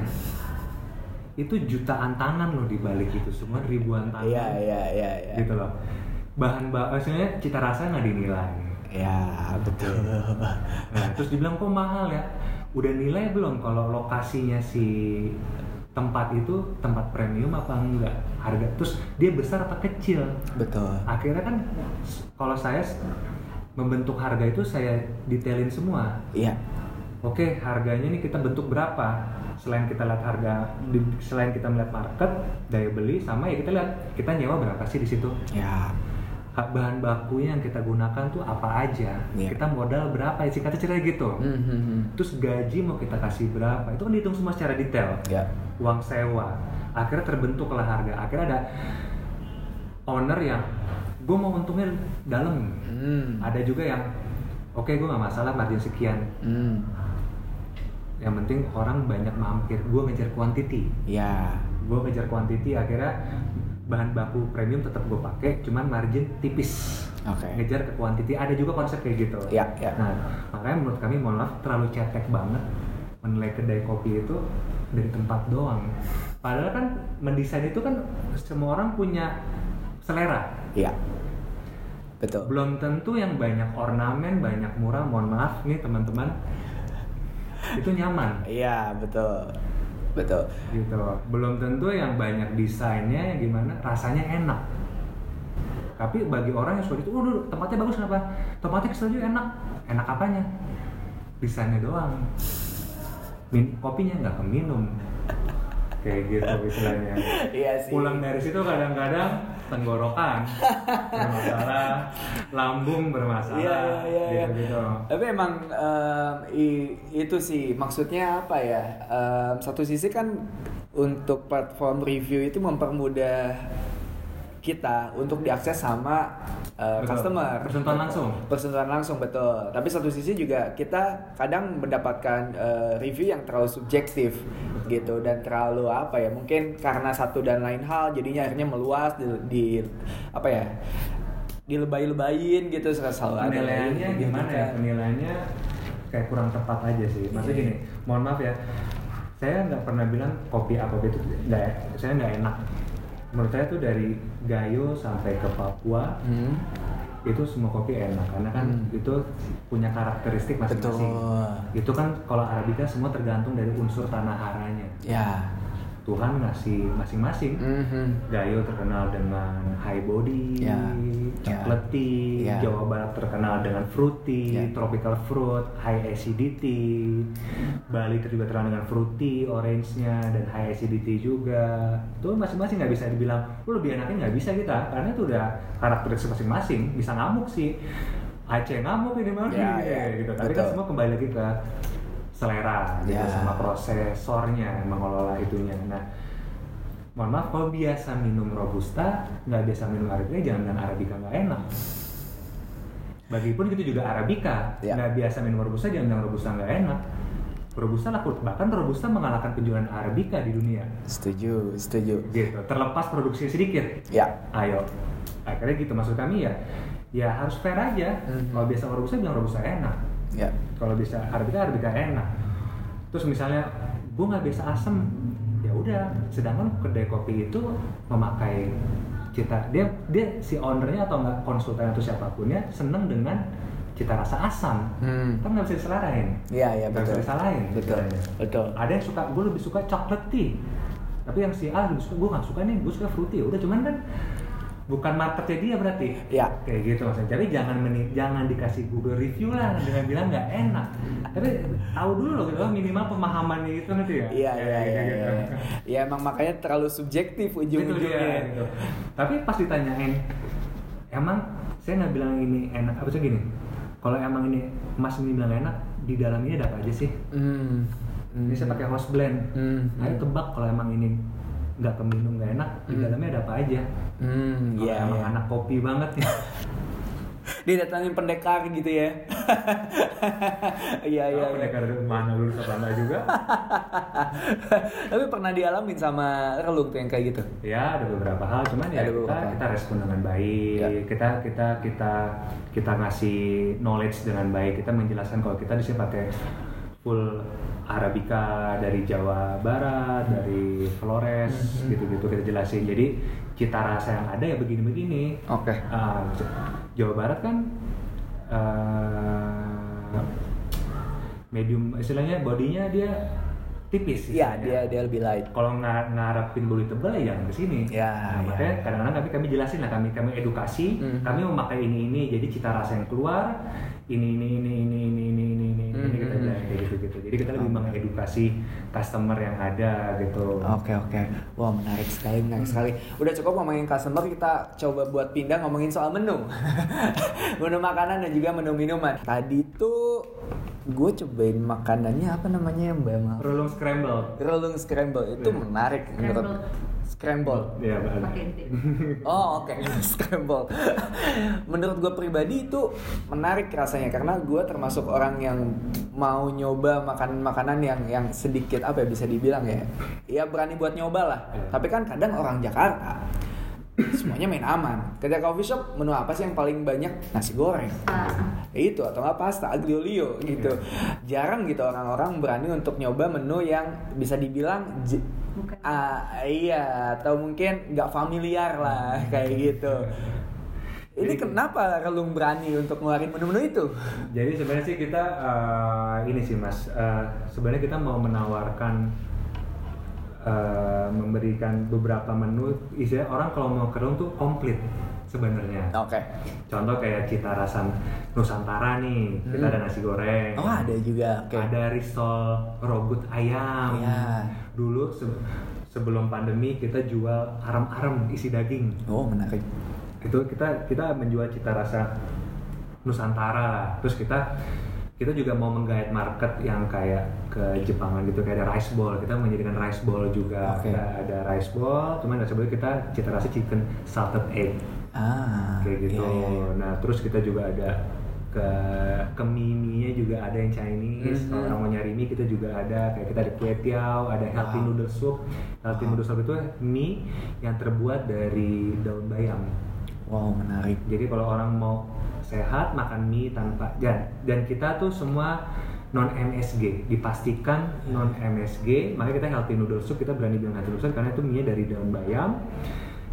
Itu jutaan tangan loh di balik itu semua ribuan tangan. Iya iya iya. iya. Gitu loh. Bahan ba maksudnya cita rasa nggak dinilai. Ya betul. Nah, terus dibilang kok mahal ya? Udah nilai belum kalau lokasinya si tempat itu tempat premium apa enggak? Harga terus dia besar apa kecil? betul. Akhirnya kan kalau saya membentuk harga itu saya detailin semua. Iya. Oke, harganya ini kita bentuk berapa? Selain kita lihat harga, selain kita melihat market, daya beli, sama ya kita lihat kita nyewa berapa sih di situ? Ya. Ha- Bahan bakunya yang kita gunakan tuh apa aja? Iya. Kita modal berapa? Isi kata cerita gitu. Hmm, hmm. Terus gaji mau kita kasih berapa? Itu kan dihitung semua secara detail. Ya. Uang sewa, akhirnya terbentuklah harga akhirnya ada owner yang gue mau untungnya dalam Hmm. ada juga yang oke gue nggak masalah margin sekian Hmm. Yang penting orang banyak mampir gue ngejar quantity Ya. gue ngejar quantity akhirnya bahan baku premium tetap gue pakai cuman margin tipis Oke. ngejar ke quantity ada juga konsep kayak gitu Ya, ya. nah makanya menurut kami mohon maaf terlalu cetek banget menilai kedai kopi itu dari tempat doang padahal kan mendesain itu kan semua orang punya selera Ya. Betul. belum tentu yang banyak ornamen banyak murah mohon maaf nih teman-teman itu nyaman Iya, betul. Betul. gitu belum tentu yang banyak desainnya yang gimana rasanya enak tapi bagi orang yang suka itu, oh tempatnya bagus kenapa? Tempatnya kesel juga enak. Enak apanya? Desainnya doang. Min kopinya nggak keminum. Kayak gitu istilahnya. Iya sih. Pulang dari situ kadang-kadang tenggorokan bermasalah, lambung bermasalah, Iya, iya, iya, iya. gitu-gitu. Tapi emang em, i- itu sih maksudnya apa ya? Em, satu sisi kan untuk platform review itu mempermudah kita untuk diakses sama uh, Betul. customer. Bersentuhan langsung. Bersentuhan langsung betul. Tapi satu sisi juga kita kadang mendapatkan uh, review yang terlalu subjektif gitu dan terlalu apa ya? Mungkin karena satu dan lain hal jadinya akhirnya meluas di, di apa ya? dilebay-lebayin gitu selalu ada penilaiannya gitu gimana ya kan. penilaiannya kayak kurang tepat aja sih maksudnya Iya. gini mohon maaf ya saya nggak pernah bilang kopi apa itu nggak saya nggak enak menurut saya tuh dari Gayo sampai ke Papua Hmm. itu semua kopi enak karena kan Hmm. itu punya karakteristik masing-masing itu kan kalau Arabica semua tergantung dari unsur tanah haranya Ya. Tuhan ngasih masing-masing Mhm. Gayo terkenal dengan high body, Ya, chocolatey, ya. Jawa Barat terkenal dengan fruity, Ya. tropical fruit, high acidity. Bali juga terkenal dengan fruity, orange-nya dan high acidity juga. Itu masing-masing nggak bisa dibilang lu lebih enakin nggak bisa kita, karena itu udah karakteristik masing-masing. Bisa ngamuk sih. Aceh ngamuk ini mah Ya, ya. gitu. Tapi kan semua kembali lagi ke selera gitu Ya. sama prosesornya mengelola itunya. Nah, mohon maaf kalau biasa minum robusta nggak biasa minum arabica jangan bilang arabica nggak enak bagipun gitu juga arabica Ya. nggak biasa minum robusta jangan bilang robusta nggak enak robusta laku bahkan robusta mengalahkan penjualan arabica di dunia Setuju, setuju. gitu terlepas produksinya sedikit Ya. ayo akhirnya gitu maksud kami ya ya harus fair aja Mhm. kalau biasa robusta bilang robusta enak Ya. kalau bisa arabica arabica enak terus misalnya gue nggak biasa asem ya udah sedangkan kedai kopi itu memakai cita dia dia si ownernya atau nggak konsultan atau siapa pun ya seneng dengan cita rasa asam Hmm. kan nggak bisa diselarain Iya, iya nggak bisa betul. disalahin Betul. istilahnya. Betul. ada yang suka gue lebih suka coklat tea tapi yang si A lebih suka gue nggak suka nih gue suka fruity udah cuman kan bukan marketnya dia berarti Ya. kayak gitu maksudnya jadi jangan meni- jangan dikasih Google review lah dengan bilang nggak enak tapi tahu dulu loh gitu minimal pemahamannya itu nanti ya Iya, iya, iya. gitu. iya. Ya emang makanya terlalu subjektif ujung-ujungnya. gitu. tapi pas ditanyain emang saya nggak bilang ini enak apa sih gini kalau emang ini mas ini bilang enak di dalam ini ada apa aja sih Hmm. ini saya pakai house blend Hmm. ayo tebak kalau emang ini nggak keminum nggak enak di Hmm. dalamnya ada apa aja Hmm, iya, emang iya. anak kopi banget ya Dia datangin pendekar gitu ya. Iya, iya, iya. dari mana lulus apa juga Tapi pernah dialamin sama relung tuh yang kayak gitu. ya ada beberapa hal cuman ya Ada kita beberapa. kita respon dengan baik Ya. kita kita kita kita ngasih knowledge dengan baik kita menjelaskan kalau kita di sini pakai full arabica dari Jawa Barat dari Flores Mhm. gitu-gitu kita jelasin jadi cita rasa yang ada ya begini-begini Oke. Ah, Jawa Barat kan eh, medium istilahnya bodinya dia tipis Iya, istilahnya. dia dia lebih light. kalau nggak ngarapin body tebal ya jangan ke sini Ya, nah, ya. makanya kadang-kadang kami kami jelasin lah kami kami edukasi Mhm. kami memakai ini ini jadi cita rasa yang keluar ini ini ini ini ini ini ini ini, ini Mhm. kita bilang kayak gitu gitu jadi kita lebih mengedukasi customer yang ada gitu Oke oke, wah menarik sekali menarik sekali. Udah cukup ngomongin customer, kita coba buat pindah ngomongin soal menu, menu makanan dan juga menu minuman. Tadi tuh gue cobain makanannya apa namanya yang Mbak? Rulung scramble. Rolling scramble itu Iya. menarik menurut scramble. Iya, pakai D. Oh oke scramble. Menurut gue pribadi itu menarik rasanya karena gue termasuk orang yang mau nyoba makanan-makanan yang yang sedikit apa ya bisa dibilang ya, ya berani buat nyoba lah. Iya. Tapi kan kadang orang Jakarta semuanya main aman. Ketika coffee shop menu apa sih yang paling banyak nasi goreng? Ah, itu atau nggak pasta aglio olio gitu. Jarang gitu orang-orang berani untuk nyoba menu yang bisa dibilang bukan. Ah iya, atau mungkin nggak familiar lah kayak gitu. Ini Jadi- kenapa Relung berani untuk ngeluarin menu-menu itu? Jadi sebenarnya sih kita eh, ini sih mas, eh, sebenarnya kita mau menawarkan eh, memberikan beberapa menu. Istilah orang kalau mau kerung tuh komplit sebenarnya. Oke. Contoh kayak cita rasa Nusantara nih, kita Hmm. ada nasi goreng. Oh ada juga. Oke. Ada risol robot ayam. Iya. Dulu se- sebelum pandemi kita jual arem-arem isi daging. Oh menarik. Itu kita kita menjual cita rasa Nusantara lah. Terus kita kita juga mau menggait market yang kayak ke Jepangan gitu kayak ada rice bowl. Kita menjadikan rice bowl juga. Oke. Kita ada rice bowl, cuman rice bowl kita cita rasa chicken salted egg Ah. kayak gitu. iya, iya, iya. Nah terus kita juga ada ke ke juga ada yang Chinese. Mhm. Kalau orang mau nyari mie kita juga ada kayak kita ada kue tiao, ada healthy Wow. noodle soup. Healthy Wow. noodle soup itu mie yang terbuat dari daun bayam. Wow menarik. Jadi kalau orang mau sehat makan mie tanpa dan dan kita tuh semua non MSG dipastikan non MSG makanya kita healthy noodle soup kita berani bilang healthy noodle soup karena itu mie dari daun bayam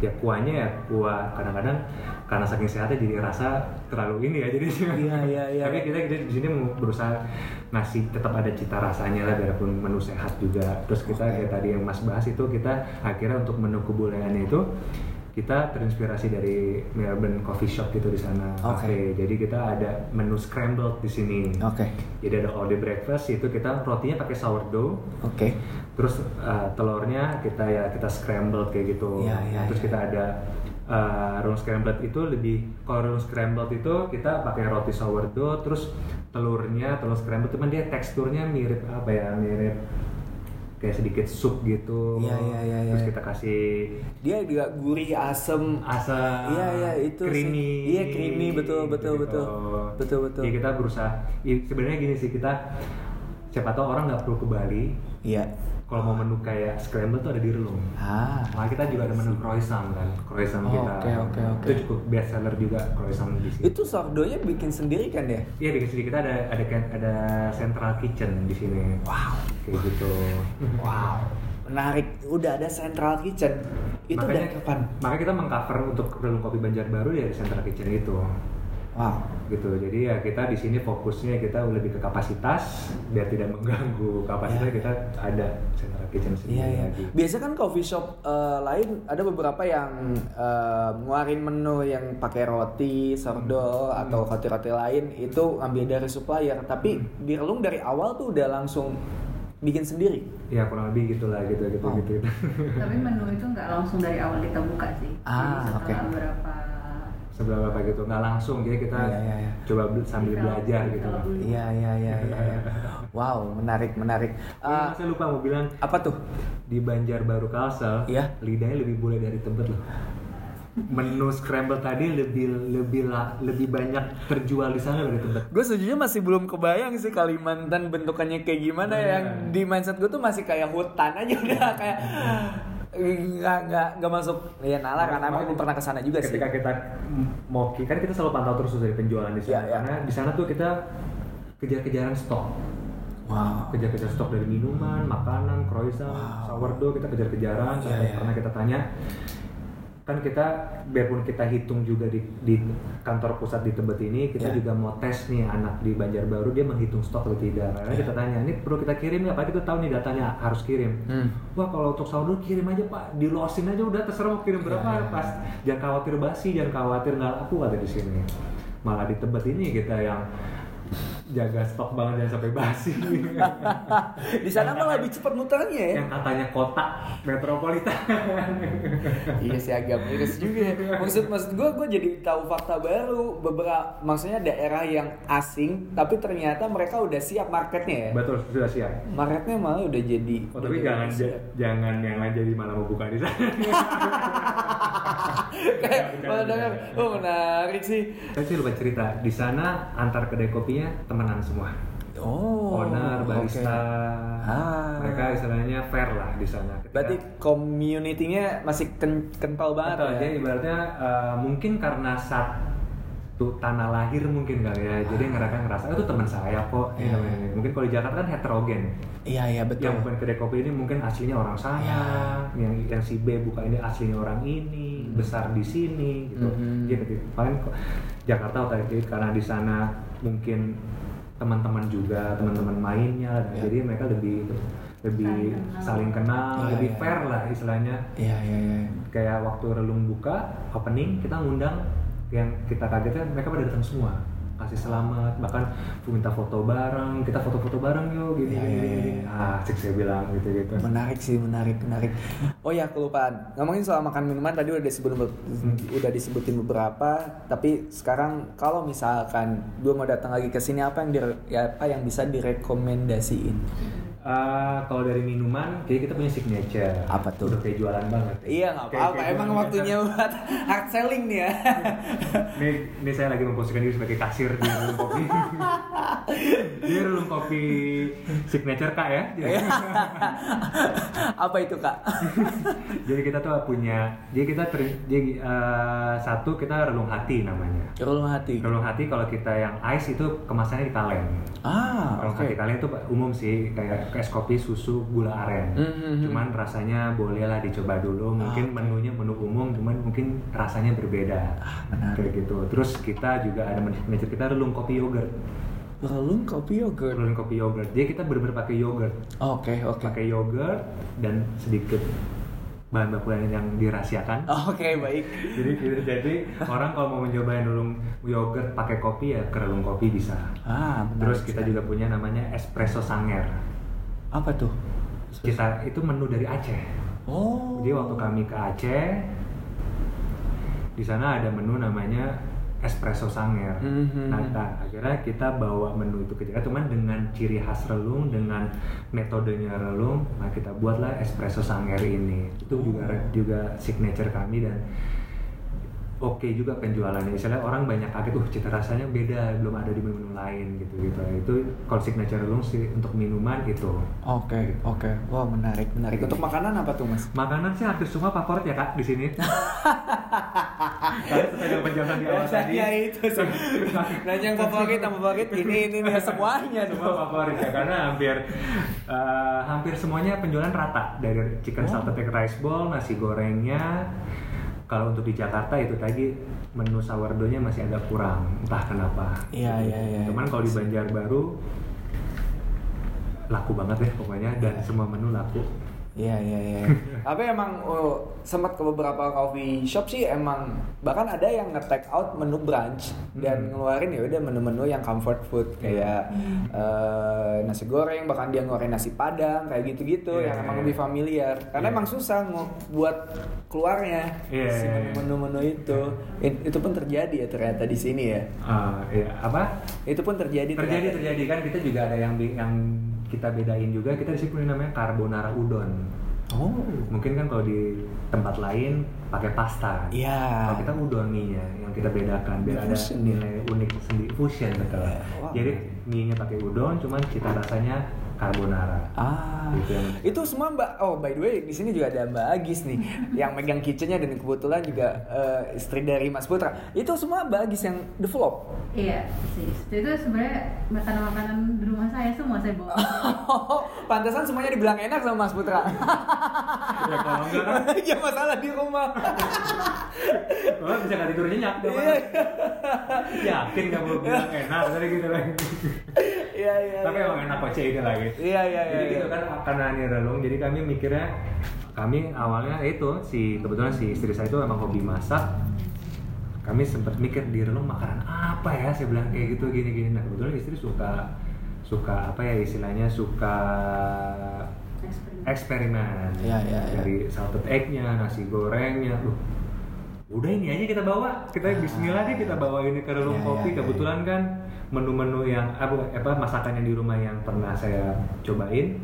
ya kuahnya ya kuah kadang-kadang karena saking sehatnya jadi rasa terlalu ini ya jadi Iya, iya, iya. tapi kita, kita di sini mau berusaha ngasih tetap ada cita rasanya lah biarpun menu sehat juga terus kita Oke. kayak tadi yang mas bahas itu kita akhirnya untuk menu kebulayannya itu kita terinspirasi dari Melbourne Coffee Shop gitu di sana Oke. cafe. Jadi kita ada menu scrambled di sini. Oke. Jadi ada all day breakfast itu kita rotinya pakai sourdough, Oke. terus uh, telurnya kita ya kita scrambled kayak gitu. Iya, iya, terus iya. kita ada uh, roll scrambled itu lebih kalau roll scrambled itu kita pakai roti sourdough, terus telurnya telur scrambled cuman dia teksturnya mirip apa ya mirip kayak sedikit sup gitu. Iya, iya, iya, Terus iya. kita kasih Dia juga gurih asem. asam Iya, iya, itu creamy Iya, creamy, betul, betul, betul. Betul, betul. Jadi kita berusaha i- sebenarnya gini sih kita siapa tahu orang nggak perlu ke Bali Iya. Kalau mau menu kayak scramble tuh ada di Relung Ah. Makanya kita juga ada menu croissant kan croissant Oh, kita oke, oke, oke. itu cukup best seller juga croissant di sini Itu sourdough-nya bikin sendiri kan ya? iya di sini kita ada ada kan- ada central kitchen di sini Wow. kayak gitu Wow. Menarik. Udah ada central kitchen. Itu makanya, dari kapan? makanya kita mengcover untuk Relung Kopi Banjarbaru dari central kitchen itu Wow. gitu jadi ya kita di sini fokusnya kita lebih ke kapasitas biar tidak mengganggu kapasitas Ya. kita ada central kitchen sendiri Iya iya. lagi Biasa kan coffee shop eh, lain ada beberapa yang eh, ngeluarin menu yang pakai roti, sourdough Hmm. atau roti-roti lain itu ambil dari supplier. Tapi Hmm. di Relung dari awal tuh udah langsung bikin sendiri. ya kurang lebih gitulah gitu gitu Oh. gitu Tapi menu itu nggak langsung dari awal kita buka sih. Ah, Jadi setelah oke. Sebelah apa gitu nggak langsung jadi kita Iya, iya, iya. coba bel- sambil belajar gitu. Iya iya iya iya. iya. Wow menarik menarik. Eh, saya lupa mau bilang apa tuh? di Banjarbaru Kalsel Iya. lidahnya lebih boleh dari Tebet loh menu scramble tadi lebih lebih la- lebih banyak terjual di sana dari Tebet Gue sejujurnya masih belum kebayang sih Kalimantan bentukannya kayak gimana Nah. yang di mindset gue tuh masih kayak hutan aja udah kayak nggak nggak nggak masuk ya nalar karena emang belum pernah ke sana juga sih. ketika kita mau kan kita selalu pantau terus dari penjualan di sana Iya, iya. karena di sana tuh kita kejar-kejaran stok Wow. kejar-kejar stok dari minuman, makanan, croissant, Wow. sourdough kita kejar-kejaran Iya, sampai iya. pernah kita tanya kan kita biarpun kita hitung juga di, di kantor pusat di Tebet ini kita Iya. juga mau tes nih anak di Banjarbaru dia menghitung stok atau tidak karena Iya. kita tanya ini perlu kita kirim nggak Pak? Kita tahu nih datanya harus kirim. Hmm. wah kalau untuk sourdough kirim aja Pak. Di losin aja udah terserah mau kirim berapa iya, pas. Jangan khawatir basi jangan khawatir nggak laku ada di sini. Malah di Tebet ini kita yang jaga stok banget jangan sampai basi. Di sana malah lebih cepat muternya ya. yang katanya kota metropolitan. iya sih agak miris juga. Maksud maksud gue gue jadi tahu fakta baru beberapa maksudnya daerah yang asing tapi ternyata mereka udah siap marketnya ya. Betul sudah siap. Marketnya malah udah jadi. Oh, tapi jangan siap. jangan yang lain jadi malah mau buka di sana. Kayak oh menarik sih. Saya sih lupa cerita di sana antar kedai kopinya temenan semua. Oh. Owner, barista, oke. Ah. mereka istilahnya fair lah di sana. Ketika- Berarti community-nya masih ken- kental banget Betul, ya. jadi ibaratnya eh, mungkin karena satu tanah lahir mungkin kali ya, jadi mereka ngerasa "Oh, itu teman saya kok. Teman ini." Mungkin kalau di Jakarta kan heterogen. Iya iya betul. Yang bukan kedai kopi ini mungkin aslinya orang sana, Iya. yang yang si B buka ini aslinya orang ini, Hmm. besar di sini gitu. Mhm. Gitu, gitu. Paling Jakarta otentik karena di sana mungkin teman-teman juga, teman-teman mainnya, Iya. jadi mereka lebih itu, lebih Saling saling kenal. kenal, Iya, lebih iya. fair lah istilahnya Iya iya iya. kayak waktu relung buka opening kita ngundang yang kita kagetnya mereka pada datang semua kasih selamat bahkan minta foto bareng kita foto-foto bareng yuk gini gini, gini. iya. ah cek saya bilang gitu gitu Menarik sih, menarik, menarik. Oh ya, kelupaan. Ngomongin soal makan minuman tadi udah disebut udah disebutin beberapa, tapi sekarang kalau misalkan gue mau datang lagi ke sini apa yang dire- ya, apa yang bisa direkomendasiin? Ah, kalau dari minuman kayak kita punya signature Apa tuh? udah kayak jualan banget Iya nggak apa-apa, emang waktunya biasa. buat hard selling nih ya. ini, ini saya lagi memposisikan diri sebagai kasir di relung kopi di relung kopi signature kak ya Iya. apa itu kak? jadi kita tuh punya jadi kita ter- jadi eh, satu kita relung hati namanya Relung hati. relung hati kalau kita yang ice itu kemasannya di kaleng Ah, relung oke. hati kaleng itu umum sih kayak es kopi susu gula aren. Hmm, hmm, cuman rasanya bolehlah dicoba dulu. Mungkin oke. menunya menu umum cuman mungkin rasanya berbeda. Ah, menarik. kayak gitu. Terus kita juga ada manajer kita relung kopi yogurt. Relung kopi yogurt. relung kopi yogurt. Jadi kita bener-bener pakai yogurt. Oke oke. pakai yogurt dan sedikit bahan baku yang dirahasiakan. Oke baik. jadi gitu, jadi orang kalau mau mencobain relung yogurt pakai kopi ya ke relung kopi bisa. Ah, menarik terus kita juga punya namanya espresso sanger apa tuh? kita itu menu dari Aceh Oh. jadi waktu kami ke Aceh di sana ada menu namanya espresso sanger Mhm. nah, nah, akhirnya kita bawa menu itu ke Jakarta cuman dengan ciri khas relung dengan metodenya relung nah kita buatlah espresso sanger ini itu juga juga signature kami dan oke juga penjualannya misalnya orang banyak kaget tuh cita rasanya beda belum ada di menu-menu lain gitu gitu itu kalau signature relung sih untuk minuman itu Oke, oke. Wah, menarik, menarik. Untuk makanan apa tuh, Mas? Makanan sih hampir semua favorit ya kak di sini. Kalian sesuai penjelasan di awal tadi. Biasanya itu sih. Nanya yang favorit, yang favorit ini ini ini semuanya Semua favorit ya karena hampir eh, hampir semuanya penjualan rata dari chicken Oh. salted egg rice bowl, nasi gorengnya. Kalau untuk di Jakarta itu tadi menu sourdough-nya masih agak kurang, entah kenapa. Iya, iya, iya. Cuman kalau di Banjarbaru laku banget deh pokoknya dan semua menu laku. Iya, iya, iya. Tapi emang oh, sempat ke beberapa coffee shop sih emang bahkan ada yang nge-take out menu brunch dan Hmm. ngeluarin ya udah menu-menu yang comfort food kayak eh, nasi goreng bahkan dia ngeluarin nasi padang kayak gitu-gitu Iya, yang iya, emang iya. lebih familiar karena Iya. emang susah buat keluarnya Iya, si iya, iya. menu-menu itu It- itu pun terjadi ya ternyata di sini ya Ah, iya. apa? itu pun terjadi terjadi ternyata. terjadi kan kita juga ada yang yang kita bedain juga kita di sini punya namanya carbonara udon. Oh. Mungkin kan kalau di tempat lain pakai pasta Iya. kalau kita udon mie nya yang kita bedakan biar ada nilai unik sendiri. Fusion betul. Iya, wow. jadi mie nya pakai udon cuman cita rasanya carbonara Ah, Gitu yang- itu semua Mbak. Oh, by the way, di sini juga ada Mbak Agis nih, yang megang kitchennya dan kebetulan juga eh, istri dari Mas Putra. Itu semua Mbak Agis yang develop. Iya, sih. Itu sebenarnya makanan-makanan di rumah saya semua saya bawa. Pantesan semuanya dibilang enak sama Mas Putra. ya kalau enggak kan ya masalah di rumah. Wah, bisa nggak tidur nyenyak dong Iya. yakin nggak mau bilang enak tadi gitu lagi Iya, iya. tapi iya. emang enak kok cek itu lagi Iya, iya, iya. jadi gitu iya. kan karena ini relung jadi kami mikirnya kami awalnya itu si kebetulan si istri saya itu emang hobi masak kami sempat mikir di relung makanan apa ya saya bilang kayak gitu gini gini nah kebetulan istri suka suka apa ya istilahnya suka Eksperimen. eksperimen Iya, iya, iya. dari salted egg-nya nasi gorengnya Duh, udah ini aja kita bawa kita Bismillah deh kita bawa ini ke relung Iya, kopi iya, iya. kebetulan kan menu-menu yang apa apa masakan yang di rumah yang pernah saya cobain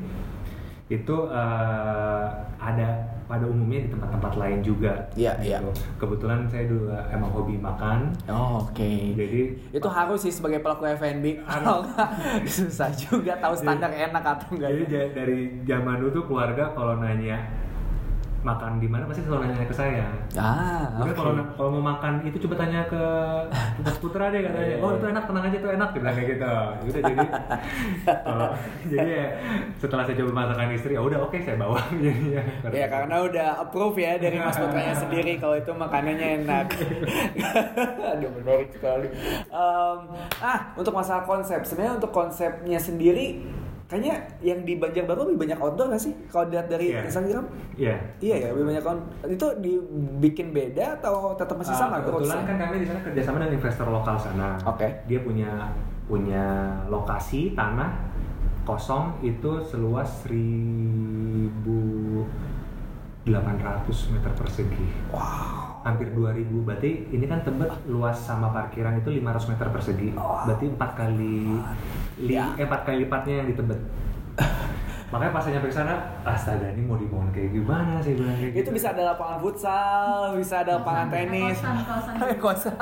itu eh, ada pada umumnya di tempat-tempat lain juga Iya, iya. gitu. kebetulan saya dulu eh, emang hobi makan Oh, Oke. jadi itu harus sih sebagai pelaku F&B kalau susah juga tahu standar enak atau enggak jadi ja- dari zaman dulu tuh keluarga kalau nanya makan di mana pasti selalu nanya ke saya ah Udah oke kalau kalau mau makan itu coba tanya ke Mas Putra deh katanya. Iya, Oh iya. itu enak tenang aja itu enak bilang kayak gitu. Udah jadi kalau jadi ya setelah saya coba masakan istri ya udah oke saya bawa jadinya. Ya karena udah approve ya dari Mas Putranya sendiri kalau itu makanannya enak. Aduh menarik sekali. Em, ah untuk masalah konsep, sebenarnya untuk konsepnya sendiri kayaknya yang di Banjarbaru lebih banyak outdoor gak sih? Kalau dilihat dari Iya. Instagram? Iya. Iya ya, lebih banyak on itu dibikin beda atau tetap masih Ah, sama kebetulan growth-nya? kan kami di sana kerjasama dengan investor lokal sana. Oke. Dia punya punya lokasi tanah kosong itu seluas 1.800 meter persegi. Wow. hampir 2000 berarti ini kan tebet luas sama parkiran itu 500 meter persegi berarti empat kali li, Ya. eh, empat kali lipatnya yang di tebet makanya pas saya nyampe ke sana astaga ini mau dibangun kayak gimana sih bilang kayak Itu bisa ada lapangan futsal, bisa ada lapangan tenis. Kosan.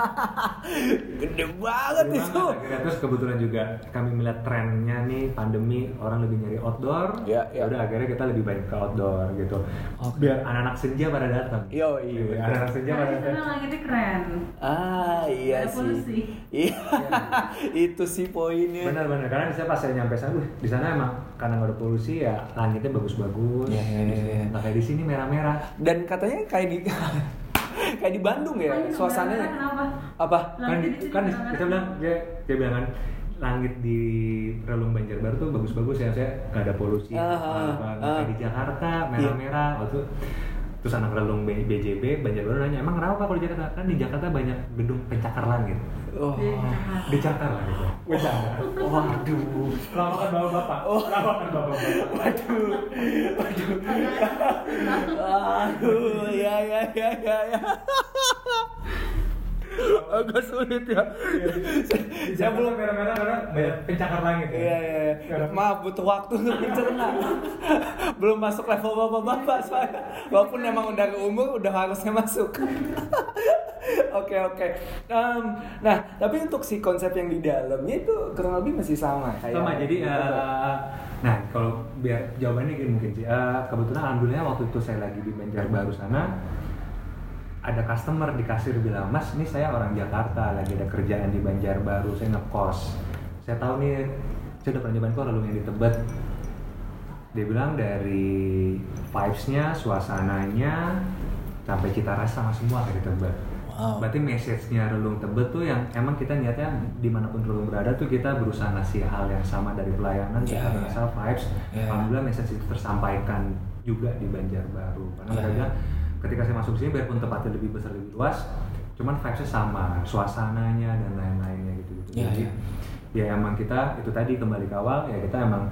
Gede banget Gede itu. banget, akhirnya. terus kebetulan juga kami melihat trennya nih pandemi orang lebih nyari outdoor Ya, ya. udah akhirnya kita lebih banyak ke outdoor gitu Oke. biar anak-anak senja pada datang Yo, iya, anak-anak senja pada datang langitnya keren. Ah iya Ada sih. polusi. Iya. itu sih poinnya. Benar-benar karena saya pas saya nyampe sana, "Wih, di sana emang karena nggak ada polusi ya langitnya bagus-bagus. Iya, iya, iya, iya. Nah kayak di sini merah-merah. Dan katanya kayak di kayak di Bandung ya Langit suasananya. merah, Kenapa? Apa? Kan di, Langit kan di, merah. kita bilang dia dia bilang kan langit di Relung Banjarbaru tuh bagus-bagus ya saya nggak ada polusi Ah, apa, ah, apa. ah. kayak di Jakarta merah-merah waktu terus anak Relung B- BJB Banjarbaru nanya emang kenapa Pak kalau di Jakarta kan di Jakarta banyak gedung pencakar langit Oh. Di Jakarta. dicakar langit Bercanda. Waduh. lawakan bapak-bapak Oh. lawakan bapak-bapak Waduh. Waduh. Aduh, ya ya ya ya ya. Agak sulit ya. Di Saya Jakarta belum merah-merah karena banyak pencakar langit ya. Iya, iya, iya. Maaf, butuh waktu untuk mencerna. Belum masuk level bapak-bapak soalnya. Walaupun emang udah ke umur, udah harusnya masuk. Oke, oke. Nah, tapi untuk si konsep yang di dalamnya itu kurang lebih masih sama kayak. sama jadi eh, nah kalau biar jawabannya gini mungkin sih Eh, kebetulan alhamdulillah waktu itu saya lagi di Banjarbaru sana ada customer di kasir bilang mas ini saya orang Jakarta lagi ada kerjaan di Banjarbaru saya ngekos saya tahu nih saya udah pernah nyobain kok lalu yang di Tebet dia bilang dari vibes-nya suasananya sampai cita rasa sama semua kayak di Tebet Wow. Berarti message-nya Relung Tebet tuh yang emang kita niatnya di mana pun Relung berada tuh kita berusaha ngasih hal yang sama dari pelayanan, Iya, kita rasa vibes. Iya. Alhamdulillah message itu tersampaikan juga di Banjarbaru. Karena Iya, mereka iya. Ketika saya masuk sini biarpun tempatnya lebih besar lebih luas, cuman vibes-nya sama, suasananya dan lain-lainnya gitu. -gitu. Iya, Jadi iya. ya emang kita itu tadi kembali ke awal ya kita emang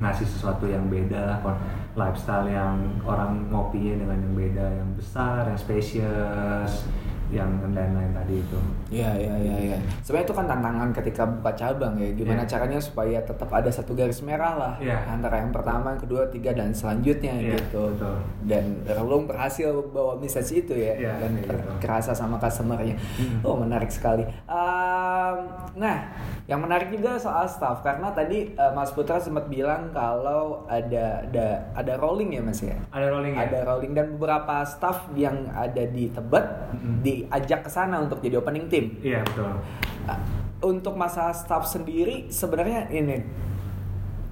ngasih sesuatu yang beda lah kon lifestyle yang orang ngopinya dengan yang beda yang besar yang spacious yang lain-lain tadi itu Iya, iya, iya, iya. Sebenarnya itu kan tantangan ketika buka cabang ya. Gimana Iya. caranya supaya tetap ada satu garis merah lah Iya. antara yang pertama, yang kedua, tiga dan selanjutnya Iya, gitu. betul. Dan Relung berhasil bawa message itu ya Iya, dan kayak ter- gitu. kerasa sama customernya. Hmm. Oh menarik sekali. Um, nah, yang menarik juga soal staff karena tadi uh, Mas Putra sempat bilang kalau ada ada ada rolling ya Mas ya. ada rolling ya Ada rolling dan beberapa staff yang ada di Tebet Mm-mm. Diajak ke sana untuk jadi opening team. iya betul Uh, Untuk masalah staff sendiri sebenarnya ini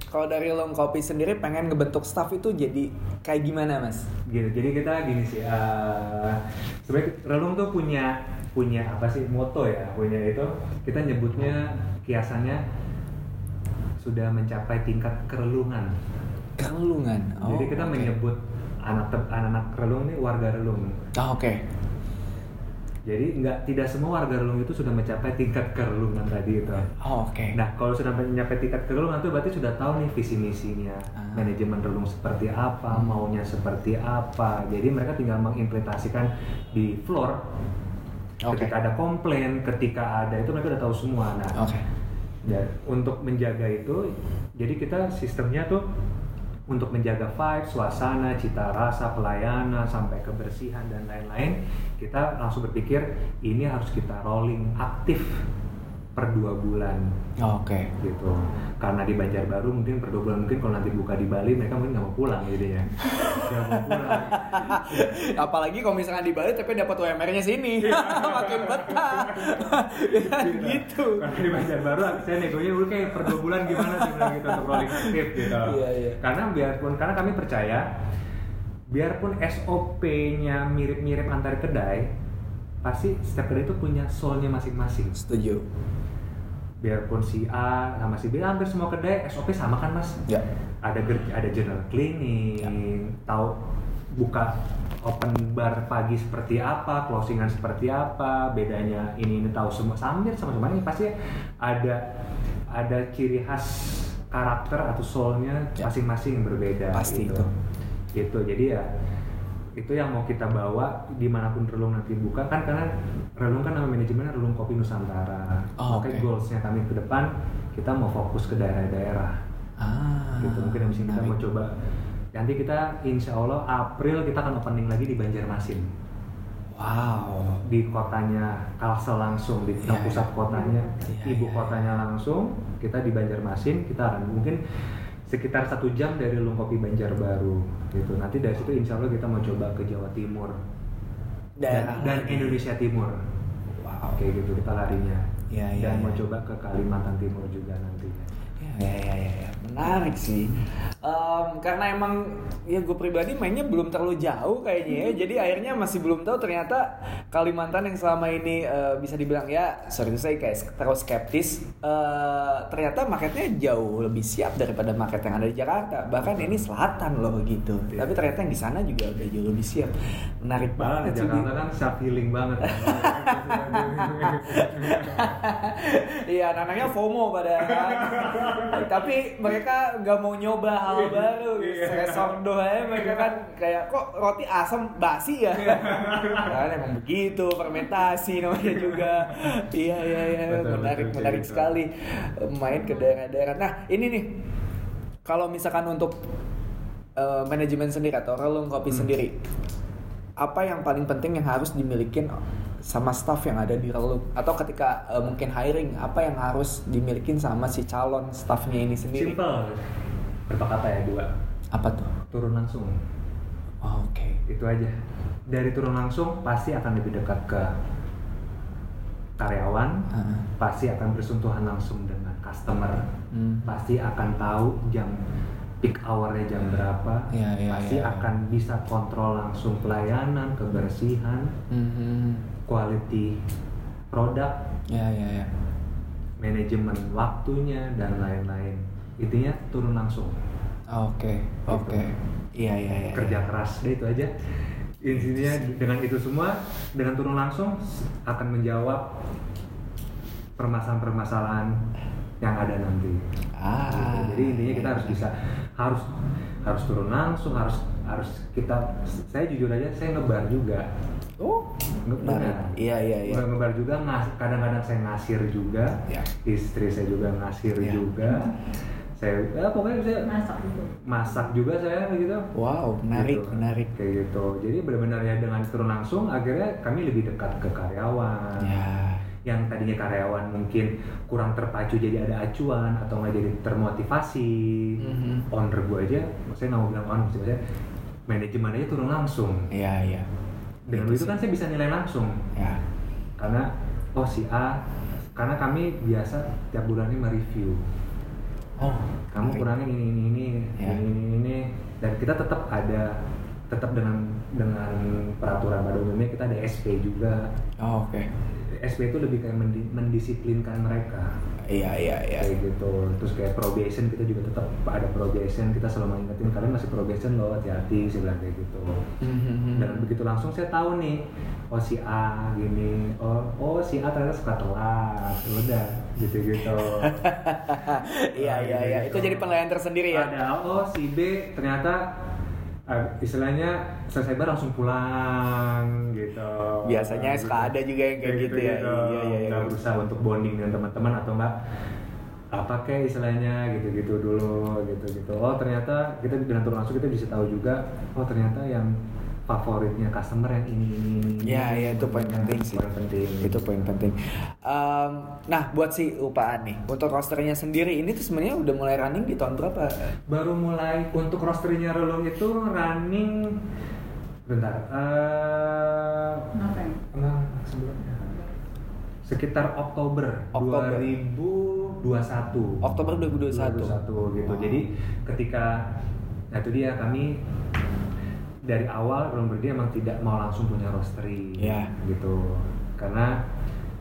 kalau dari Long Kopi sendiri pengen ngebentuk staff itu jadi kayak gimana mas? gitu jadi kita gini sih eh sebenarnya relung tuh punya punya apa sih moto ya punya itu kita nyebutnya kiasannya sudah mencapai tingkat kerelungan Kerelungan. jadi kita oke. menyebut anak anak-anak relung nih warga relung Ah, Oke. Jadi nggak tidak semua warga relung itu sudah mencapai tingkat kerelungan tadi itu. Oh, Oke. Nah, kalau sudah mencapai tingkat kerelungan itu berarti sudah tahu nih visi misinya, Ah. manajemen relung seperti apa, Hmm. maunya seperti apa. Jadi mereka tinggal mengimplementasikan di floor. Oke. Ketika ada komplain, ketika ada itu mereka udah tahu semua. Nah, Oke. dan untuk menjaga itu, jadi kita sistemnya tuh untuk menjaga vibe, suasana, cita rasa, pelayanan, sampai kebersihan dan lain-lain, kita langsung berpikir ini harus kita rolling aktif per dua bulan Oke. gitu. Karena di Banjarbaru mungkin per dua bulan mungkin kalau nanti buka di Bali mereka mungkin nggak mau pulang jadinya. Nggak mau pulang. Apalagi kalau misalkan di Bali tapi dapat UMR-nya sini. Makin betah. Ya, gitu. Karena di Banjarbaru saya negonya udah kayak per dua bulan gimana sih bilang gitu untuk rolling aktif gitu. Iya, iya. Karena biarpun karena kami percaya biarpun SOP-nya mirip-mirip antar kedai, pasti setiap kedai itu punya soul-nya masing-masing. Setuju. Biarpun si A sama si B hampir semua kedai SOP sama kan mas? Ya. Ada ada journal cleaning, tahu buka open bar pagi seperti apa, closingan seperti apa, bedanya ini ini tahu semua hampir sama sama ini pasti ada ada ciri khas karakter atau soulnya Ya. masing-masing yang berbeda. Pasti gitu. itu. Gitu jadi ya itu yang mau kita bawa di mana pun relung nanti buka kan karena relung kan nama manajemennya relung kopi nusantara Oh, makanya oke. goalsnya kami ke depan kita mau fokus ke daerah-daerah Ah. gitu mungkin habis ini kita mau coba nanti kita insya Allah April kita akan opening lagi di Banjarmasin Wow. di kotanya Kalsel langsung di Iya, pusat iya. kotanya Iya, ibu iya. kotanya langsung kita di Banjarmasin kita akan mungkin sekitar satu jam dari Lung Kopi Banjarbaru gitu nanti dari situ insya Allah kita mau coba ke Jawa Timur dan, dan lain. Indonesia Timur Wow. kayak gitu kita larinya Iya, iya, dan mau iya. coba ke Kalimantan Timur juga nantinya Ya, ya, ya, ya. menarik sih. Em, karena emang ya gue pribadi mainnya belum terlalu jauh kayaknya ya. Jadi akhirnya masih belum tahu ternyata Kalimantan yang selama ini eh, bisa dibilang ya sorry to say kayak terlalu skeptis. eh, ternyata marketnya jauh lebih siap daripada market yang ada di Jakarta. Bahkan ini selatan loh gitu. Iya. Tapi ternyata yang di sana juga udah jauh lebih siap. Menarik Banget, banget sih. Jakarta kan self healing banget. Iya, anaknya FOMO pada tapi mereka nggak mau nyoba hal baru. Kayak sordo aja mereka kan kayak kok roti asam basi ya. kan emang begitu fermentasi namanya juga. Iya iya iya menarik menarik sekali main ke daerah-daerah. Nah ini nih kalau misalkan untuk eh, manajemen sendiri atau relung kopi Hmm. sendiri apa yang paling penting yang harus dimiliki sama staff yang ada di relung atau ketika eh, mungkin hiring apa yang harus dimiliki sama si calon staffnya ini sendiri Simple. Berapa kata ya dua. apa tuh Turun langsung. Oh, oke Itu aja. Dari turun langsung pasti akan lebih dekat ke karyawan, Ah. pasti akan bersentuhan langsung dengan customer, Hmm. pasti akan tahu jam peak hournya jam berapa, Iya, iya, pasti iya. akan bisa kontrol langsung pelayanan, kebersihan, Mhm. quality produk, ya ya ya manajemen waktunya dan lain-lain. Intinya turun langsung. oke oke iya iya iya kerja keras deh itu aja intinya dengan itu semua dengan turun langsung akan menjawab permasalahan-permasalahan yang ada nanti ah Gitu. jadi intinya kita harus bisa harus harus turun langsung harus harus kita saya jujur aja saya ngebar juga oh Ngebar. iya iya iya Nge- ngebar juga ngas- kadang-kadang saya ngasir juga Ya. istri saya juga ngasir Ya. juga saya ya, pokoknya saya masak gitu masak juga saya gitu. Wow menarik Gitu. menarik. Kayak gitu. Jadi benar-benar ya dengan turun langsung akhirnya kami lebih dekat ke karyawan. Ya. Yang tadinya karyawan mungkin kurang terpacu jadi ada acuan atau nggak jadi termotivasi Mhm. owner gue aja saya nggak mau bilang owner sih maksudnya manajemen aja turun langsung. Iya iya dengan Gitu itu sih. kan saya bisa nilai langsung. Ya. Karena oh si A karena kami biasa tiap bulannya mereview oh kamu menarik. kurangin ini ini ini Ya. ini, ini ini dan kita tetap ada tetap dengan dengan peraturan pada umumnya kita ada SP juga oh, oke SP itu lebih kayak mendi- mendisiplinkan mereka iya iya iya. Kayak gitu. Terus kayak probation kita juga tetap ada probation. Kita selalu mengingetin kalian masih probation loh hati-hati saya bilang kayak gitu. Mhm. dan begitu langsung saya tahu nih oh si A gini oh oh si A ternyata suka telat. Udah gitu gitu Iya iya. iya. Itu jadi penilaian tersendiri ya. ada oh si B ternyata istilahnya selesai bar langsung pulang gitu Biasanya suka ada juga yang kayak gitu ya. Iya, iya, iya. Nggak berusaha untuk bonding dengan teman-teman atau enggak apa kayak istilahnya gitu-gitu dulu gitu-gitu oh ternyata kita dengan turun langsung kita bisa tahu juga oh ternyata yang favoritnya customer yang ini ini ini Iya iya itu poin penting sih. Poin penting Itu poin penting. Em, nah buat si upaan nih, untuk rosternya sendiri ini tuh sebenarnya udah mulai running di tahun berapa? baru mulai untuk rosternya Relung itu running bentar eh ya? enggak sebelumnya sekitar Oktober, Oktober. 2021 Oktober 2021. 2021 gitu Oh. jadi ketika nah itu dia kami dari awal berdiri emang tidak mau langsung punya roastery Iya. gitu karena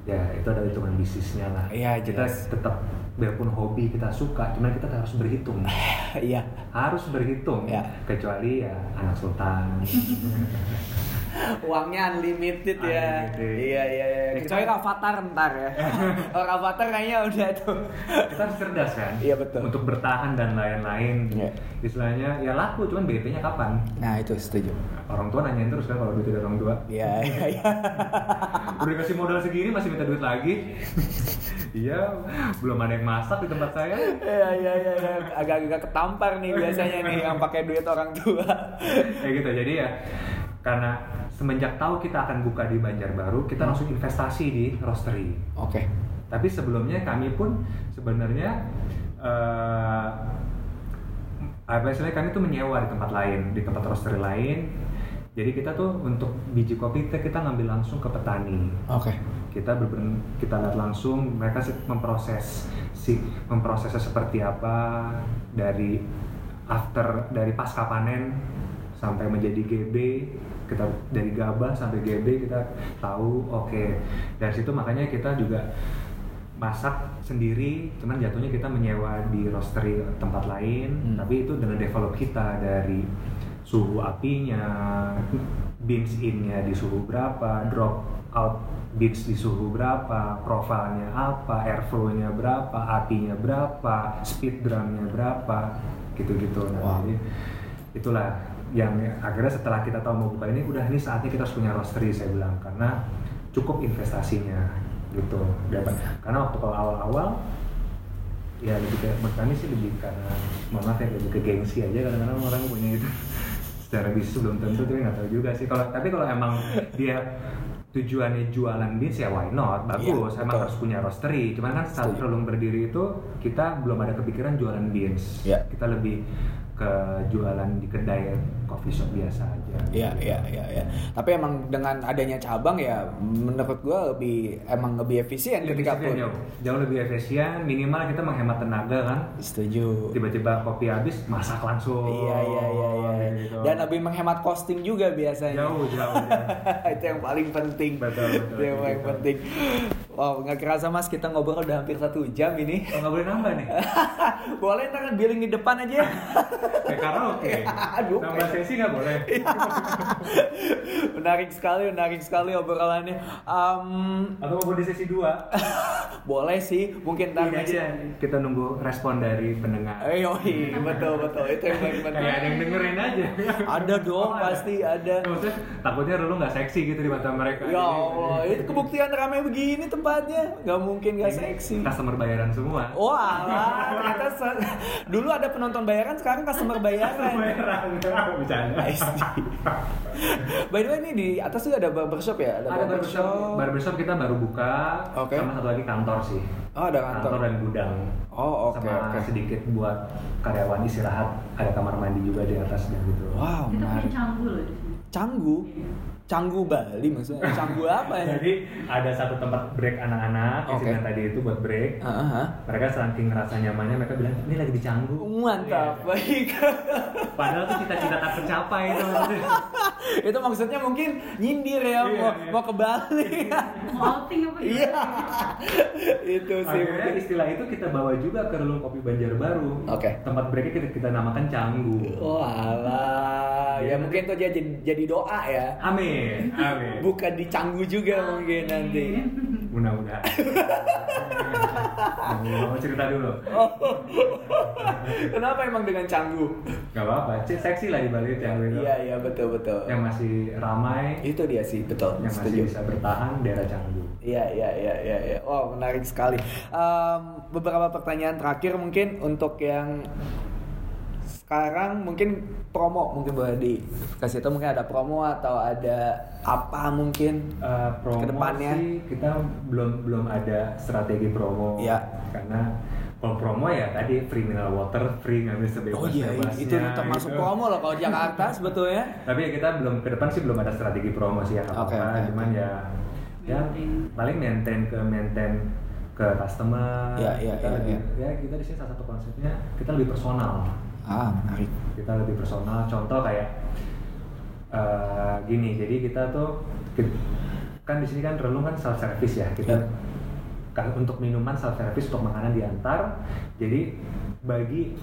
ya itu ada hitungan bisnisnya lah Iya, kita tetap biarpun hobi kita suka cuman kita harus berhitung Iya. harus berhitung Ya. kecuali ya anak sultan Uangnya unlimited ya. Unlimited. Iya iya iya. Ya, Kecuali kita- Rafathar ntar ya. Oh Rafathar kayaknya udah tuh. kita harus cerdas kan Iya, betul. untuk bertahan dan lain-lain Iya. istilahnya ya laku cuman BP-nya kapan Nah itu setuju. orang tua nanyain terus kan kalau duit dari orang tua Iya iya iya. udah kasih modal segini masih minta duit lagi iya belum ada yang masak di tempat saya Iya iya iya. iya. Agak-agak ketampar nih biasanya nih yang pakai duit orang tua. kayak gitu jadi ya karena semenjak tahu kita akan buka di Banjarbaru kita langsung investasi di roastery. Oke. tapi sebelumnya kami pun sebenarnya eh apa istilahnya kami tuh menyewa di tempat lain di tempat roastery lain. Jadi kita tuh untuk biji kopi kita kita ngambil langsung ke petani. Oke. kita berberen, kita lihat langsung mereka memproses si memprosesnya seperti apa dari after dari pasca panen sampai menjadi GB kita dari gabah sampai GB kita tahu oke dari situ makanya kita juga masak sendiri cuman jatuhnya kita menyewa di roastery tempat lain Hmm. tapi itu dengan develop kita dari suhu apinya beans innya di suhu berapa drop out beats di suhu berapa profilnya apa airflow-nya berapa apinya berapa speed drumnya berapa gitu-gitu nah Wow. jadi itulah yang akhirnya setelah kita tahu mau buka ini udah ini saatnya kita harus punya roastery saya bilang. Karena cukup investasinya gitu. Dapat karena waktu kalau awal-awal ya lebih ke kami sih lebih karena mohon maaf ya lebih ke gengsi aja kadang-kadang orang punya itu. Secara bisnis belum tentu tapi nggak tahu juga sih. Kalau tapi kalau emang dia tujuannya jualan beans ya why not? Bagus Iya, emang betul. harus punya roastery. Cuman kan saat. Relung berdiri itu kita belum ada kepikiran jualan beans Iya. kita lebih ke jualan di kedai coffee shop biasa aja Iya iya iya iya. Tapi emang dengan adanya cabang ya menurut gua lebih emang lebih efisien lebih ketika efisien pun. jauh jauh lebih efisien minimal kita menghemat tenaga kan Setuju. tiba-tiba kopi habis masak langsung Iya iya iya iya. gitu. Dan lebih menghemat costing juga biasanya. jauh jauh, jauh. itu yang paling penting. Betul, betul, Itu yang paling gitu. penting. Wow, nggak kerasa mas kita ngobrol udah hampir satu jam ini. Oh, nggak boleh nambah nih Boleh ntar billing di depan aja. kayak karaoke Aduh, nambah sesi nggak boleh menarik sekali, menarik sekali obrolannya. Em, atau mau di sesi 2 boleh sih, mungkin ntar aja kita nunggu respon dari pendengar Eh, yoi, betul betul itu yang paling penting. kayak ada yang dengerin aja Ada dong, Oh, ada. pasti ada. maksudnya takutnya lu nggak seksi gitu di mata mereka Ya Allah, itu kebuktian ramai begini tempatnya, nggak mungkin nggak seksi. customer bayaran semua Oh alah, ternyata dulu ada penonton bayaran, sekarang customer bayaran. bayaran bercanda By the way ini di atas juga ada barbershop ya? ada barbershop barbershop kita baru buka Oke. sama satu lagi kantor sih Oh ada kantor. dan gudang Oh oke sama oke. sedikit buat karyawan istirahat ada kamar mandi juga di atas dan gitu Wow Kita punya canggu loh di sini. Canggu, canggu Bali maksudnya. Canggu apa ya? jadi ada satu tempat break anak-anak isinya tadi itu buat break ah, ah. mereka saking ngerasa nyamannya mereka bilang ini lagi di Canggu Mantap, baik. padahal tuh cita-cita tak tercapai itu itu maksudnya mungkin nyindir ya, Iya, mau, iya. mau ke Bali. Mau outing apa gitu? Iya, itu sih. akhirnya mungkin. istilah itu kita bawa juga ke Relung Kopi Banjarbaru Oke. tempat breaknya kita, kita namakan Canggu Oh alah, ya mungkin tuh jadi jadi doa ya. Amin Amin. Amin. bukan di Canggu juga mungkin nanti Mudah-mudahan. Mau cerita dulu. oh. kenapa emang dengan Canggu Gak apa-apa. Seksi lah di Bali yang itu. iya iya betul betul Yang masih ramai, itu dia sih betul yang setuju masih bisa bertahan daerah Canggu. Iya, iya, iya, iya, iya. Wow, menarik sekali. Em, beberapa pertanyaan terakhir mungkin untuk yang sekarang mungkin promo mungkin boleh dikasih tahu mungkin ada promo atau ada apa mungkin Eh, promo Ke depannya? sih kita belum belum ada strategi promo Iya. karena kalau promo ya tadi free mineral water free ngambil sebebas Oh iya, itu termasuk promo loh kalau Jakarta sebetulnya. tapi ya kita belum ke depan sih belum ada strategi promo sih ya apa Oke, oke, cuman ya ya paling maintain ke maintain ke customer Iya, iya, kita iya, lebih iya. ya kita di sini salah satu konsepnya kita lebih personal Ah, menarik. kita lebih personal contoh kayak eh, gini jadi kita tuh kan di sini kan relung kan self service ya kita Ya. kan untuk minuman self service untuk makanan diantar jadi bagi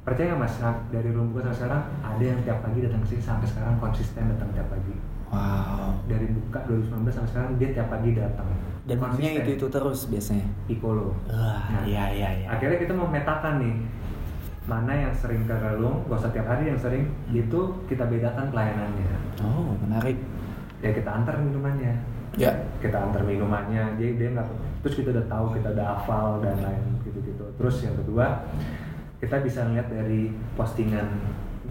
percaya mas nah, dari buka sampai sekarang ada yang tiap pagi datang ke sini sampai sekarang konsisten datang tiap pagi Wow. dari buka 2019 sampai sekarang dia tiap pagi datang Dan menunya itu itu terus biasanya. Icolo Wah, Nah, iya iya iya. akhirnya kita memetakan nih mana yang sering ke relung gak usah tiap hari yang sering itu kita bedakan pelayanannya. Oh, menarik. ya kita antar minumannya. Ya. kita antar minumannya jadi dia nggak terus kita udah tahu kita udah hafal dan lain gitu gitu terus yang kedua kita bisa lihat dari postingan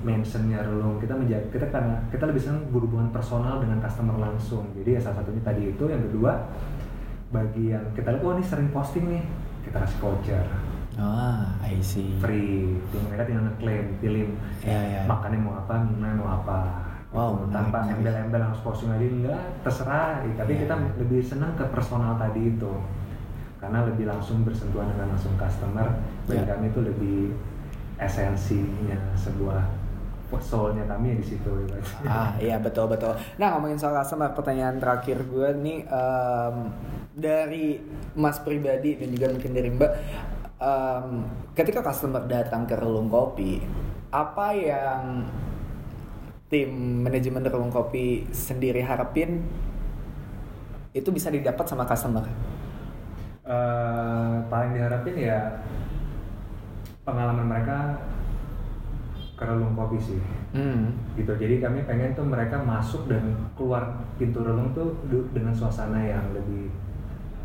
mentionnya relung. Kita menjaga kita karena kita lebih senang berhubungan personal dengan customer langsung. Jadi ya salah satunya tadi itu. Yang kedua bagi yang kita lihat oh ini sering posting nih. Kita kasih voucher Ah, I see. free Jadi mereka tinggal ngeklaim pilih Ya, ya. makannya mau apa minumnya mau apa Wow, tanpa embel-embel harus posting aja enggak terserah Ya, tapi Ya. kita lebih senang ke personal tadi itu karena lebih langsung bersentuhan dengan langsung customer bagi Ya. kami itu lebih esensinya sebuah soulnya kami di situ ya. Ah iya betul betul. Nah ngomongin soal customer, pertanyaan terakhir gue nih em, dari Mas pribadi dan juga mungkin dari Mbak, em, ketika customer datang ke relung kopi, apa yang tim manajemen relung kopi sendiri harapin itu bisa didapat sama customer? Eh, paling diharapin ya pengalaman mereka ke relung kopi sih Hmm. gitu jadi kami pengen tuh mereka masuk dan keluar pintu relung tuh dengan suasana yang lebih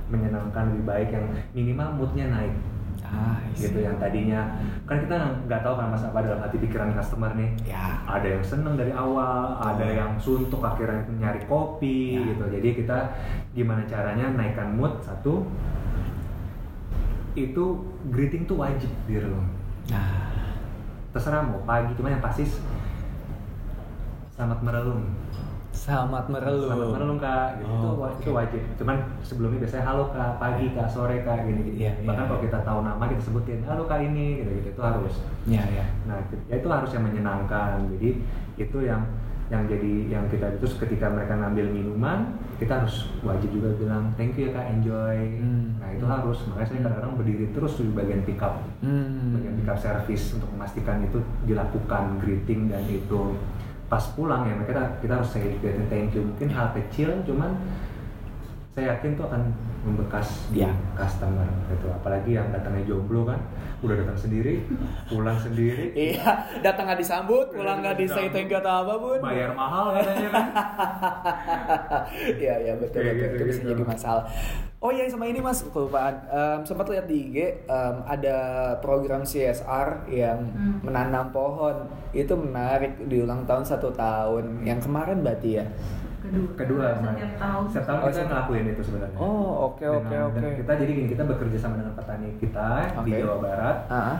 menyenangkan lebih baik yang minimal moodnya naik Ah, gitu yang tadinya. Kan kita nggak tahu kan mas apa dalam hati pikiran customer nih. Ya. ada yang seneng dari awal ada Oh. yang suntuk akhirnya nyari kopi Ya. gitu. Jadi kita gimana caranya naikkan mood? Satu itu greeting tuh wajib di relung Nah, terserah mau pagi cuma yang pasti selamat merelung selamat merelung. selamat merelung kak. Gitu. Oh, itu, oke. itu wajib. Cuman sebelumnya biasanya halo kak. Pagi kak. Sore kak. Gini gini. Iya, iya, bahkan kalau iya. kita tahu nama kita sebutin halo kak ini. Gitu gitu. Itu harus. Ya ya. nah ya itu harus yang menyenangkan. Jadi itu yang yang jadi yang kita terus ketika mereka ngambil minuman kita harus wajib juga bilang thank you ya kak. Enjoy. Hmm. nah itu harus. Makanya saya kadang-kadang berdiri terus di bagian pick up Hmm. bagian pick up service untuk memastikan itu dilakukan greeting dan itu pas pulang ya kita kita harus say thank you. Mungkin hal kecil cuman saya yakin tuh akan membekas di Ya. customer gitu apalagi yang datangnya jomblo kan udah datang sendiri pulang sendiri Iya, datang nggak disambut, pulang nggak disay thank you atau apa pun. bayar mahal katanya kan Iya, iya betul Kayak betul. gitu, itu bisa gitu. jadi masalah. Oh iya sama ini mas kelupaan. Em, sempat lihat di IG em, ada program CSR yang Hmm. menanam pohon. Itu menarik di ulang tahun satu tahun. Yang kemarin berarti ya. Kedua kedua Mas. setiap tahun setiap tahun Oh, kita setiap- ngelakuin itu sebenarnya Oh oke oke oke. dan kita jadi gini kita bekerja sama dengan petani kita di Oke. Jawa Barat Ah,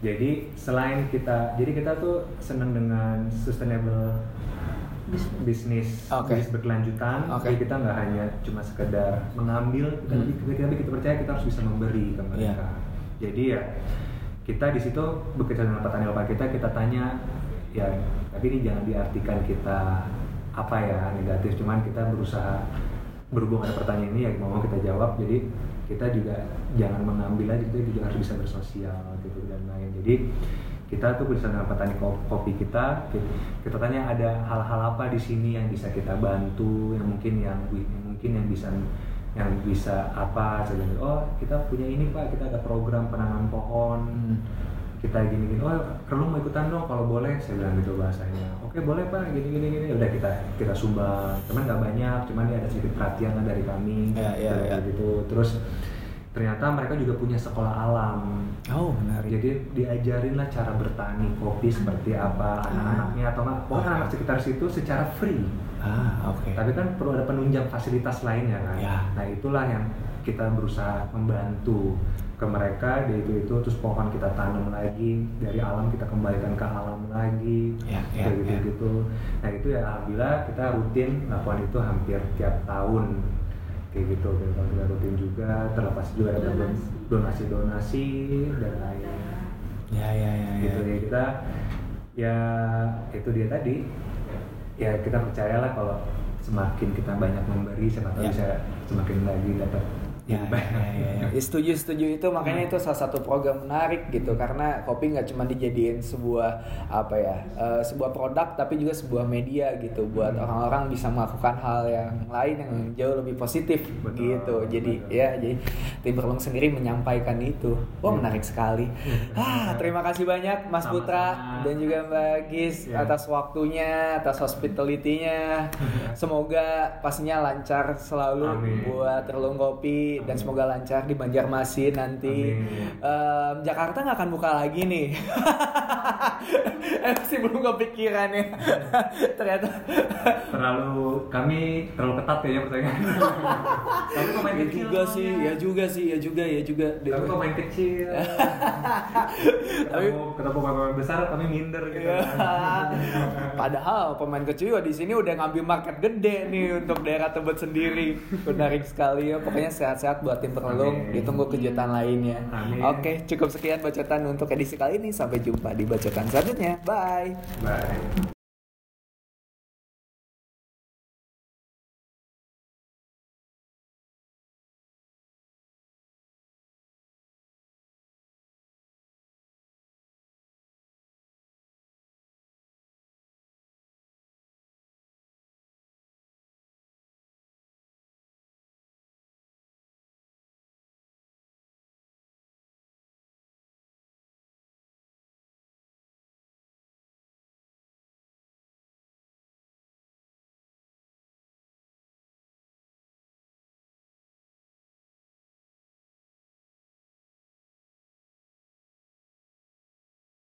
Jadi selain kita, jadi kita tuh senang dengan sustainable Bis- bisnis, Oke. bisnis berkelanjutan. Oke. Jadi kita nggak hanya cuma sekedar mengambil, kita Hmm. lebih kita, kita percaya kita harus bisa memberi ke mereka. Iya. Jadi ya kita di situ bekerja dengan petani lokal kita, kita tanya ya, tapi ini jangan diartikan kita apa ya negatif, cuman kita berusaha berhubung ada pertanyaan ini ya mau kita jawab. Jadi kita juga jangan mengambil aja, kita juga harus bisa bersosial gitu dan lain. Jadi kita tuh bersama dengan petani ko- kopi kita kita, tanya ada hal-hal apa di sini yang bisa kita bantu yang mungkin yang, yang mungkin yang bisa yang bisa apa saya oh kita punya ini pak kita ada program penanaman pohon Hmm. Kita gini gini oh perlu mau ikutan dong kalau boleh saya bilang gitu bahasanya. Oke boleh pak gini gini. Gini udah kita kita sumbang. Cuman nggak banyak cuman dia ada sedikit perhatian lah dari kami. Ya, ya, Kayak ya. gitu. Terus ternyata mereka juga punya sekolah alam. Oh, menarik. jadi diajarin lah cara bertani kopi seperti apa anak-anaknya atau enggak. Pokoknya anak sekitar situ secara free. Ah, oke. tapi kan perlu ada penunjang fasilitas lainnya kan. Ya. nah itulah yang kita berusaha membantu ke mereka di itu itu terus pohon kita tanam lagi dari alam kita kembalikan ke alam lagi Ya, ya, kayak gitu ya. gitu nah itu ya alhamdulillah kita rutin lakukan itu hampir tiap tahun kayak gitu kita, kita rutin juga terlepas juga ada Donasi. donasi donasi dan lain Ya, ya, ya, ya. gitu ya kita ya itu dia tadi ya kita percayalah kalau semakin kita banyak memberi siapa tahu Ya. bisa semakin lagi dapat Ya, ya, ya, ya. Ya, setuju setuju itu makanya itu salah satu program menarik gitu karena kopi nggak cuma dijadiin sebuah apa ya eh, sebuah produk tapi juga sebuah media gitu buat orang-orang bisa melakukan hal yang lain yang jauh lebih positif Betul, gitu jadi betul. ya jadi Timberlong sendiri menyampaikan itu wah Hmm. menarik sekali ah terima kasih banyak Mas Sama-sama. Putra dan juga Mbak Gis Ya. atas waktunya atas hospitality-nya semoga pastinya lancar selalu Amin. buat Terlung Kopi dan semoga lancar di Banjarmasin nanti. Amin. Em, Jakarta nggak akan buka lagi nih. eh masih belum kepikiran ya. Ternyata. terlalu kami terlalu ketat ya pertanyaan tapi pemain Ya kecil juga sih, ya juga sih, ya juga, ya juga. tapi pemain kecil ketemu ketemu pemain besar kami minder gitu Iya. Padahal pemain kecil di sini udah ngambil market gede nih untuk daerah Tebet sendiri. Menarik sekali ya. Pokoknya sehat-sehat buat tim Perlung. Amin. Ditunggu kejutan lainnya. Amin. Oke, cukup sekian bacotan untuk edisi kali ini. Sampai jumpa di bacotan selanjutnya. Bye. bye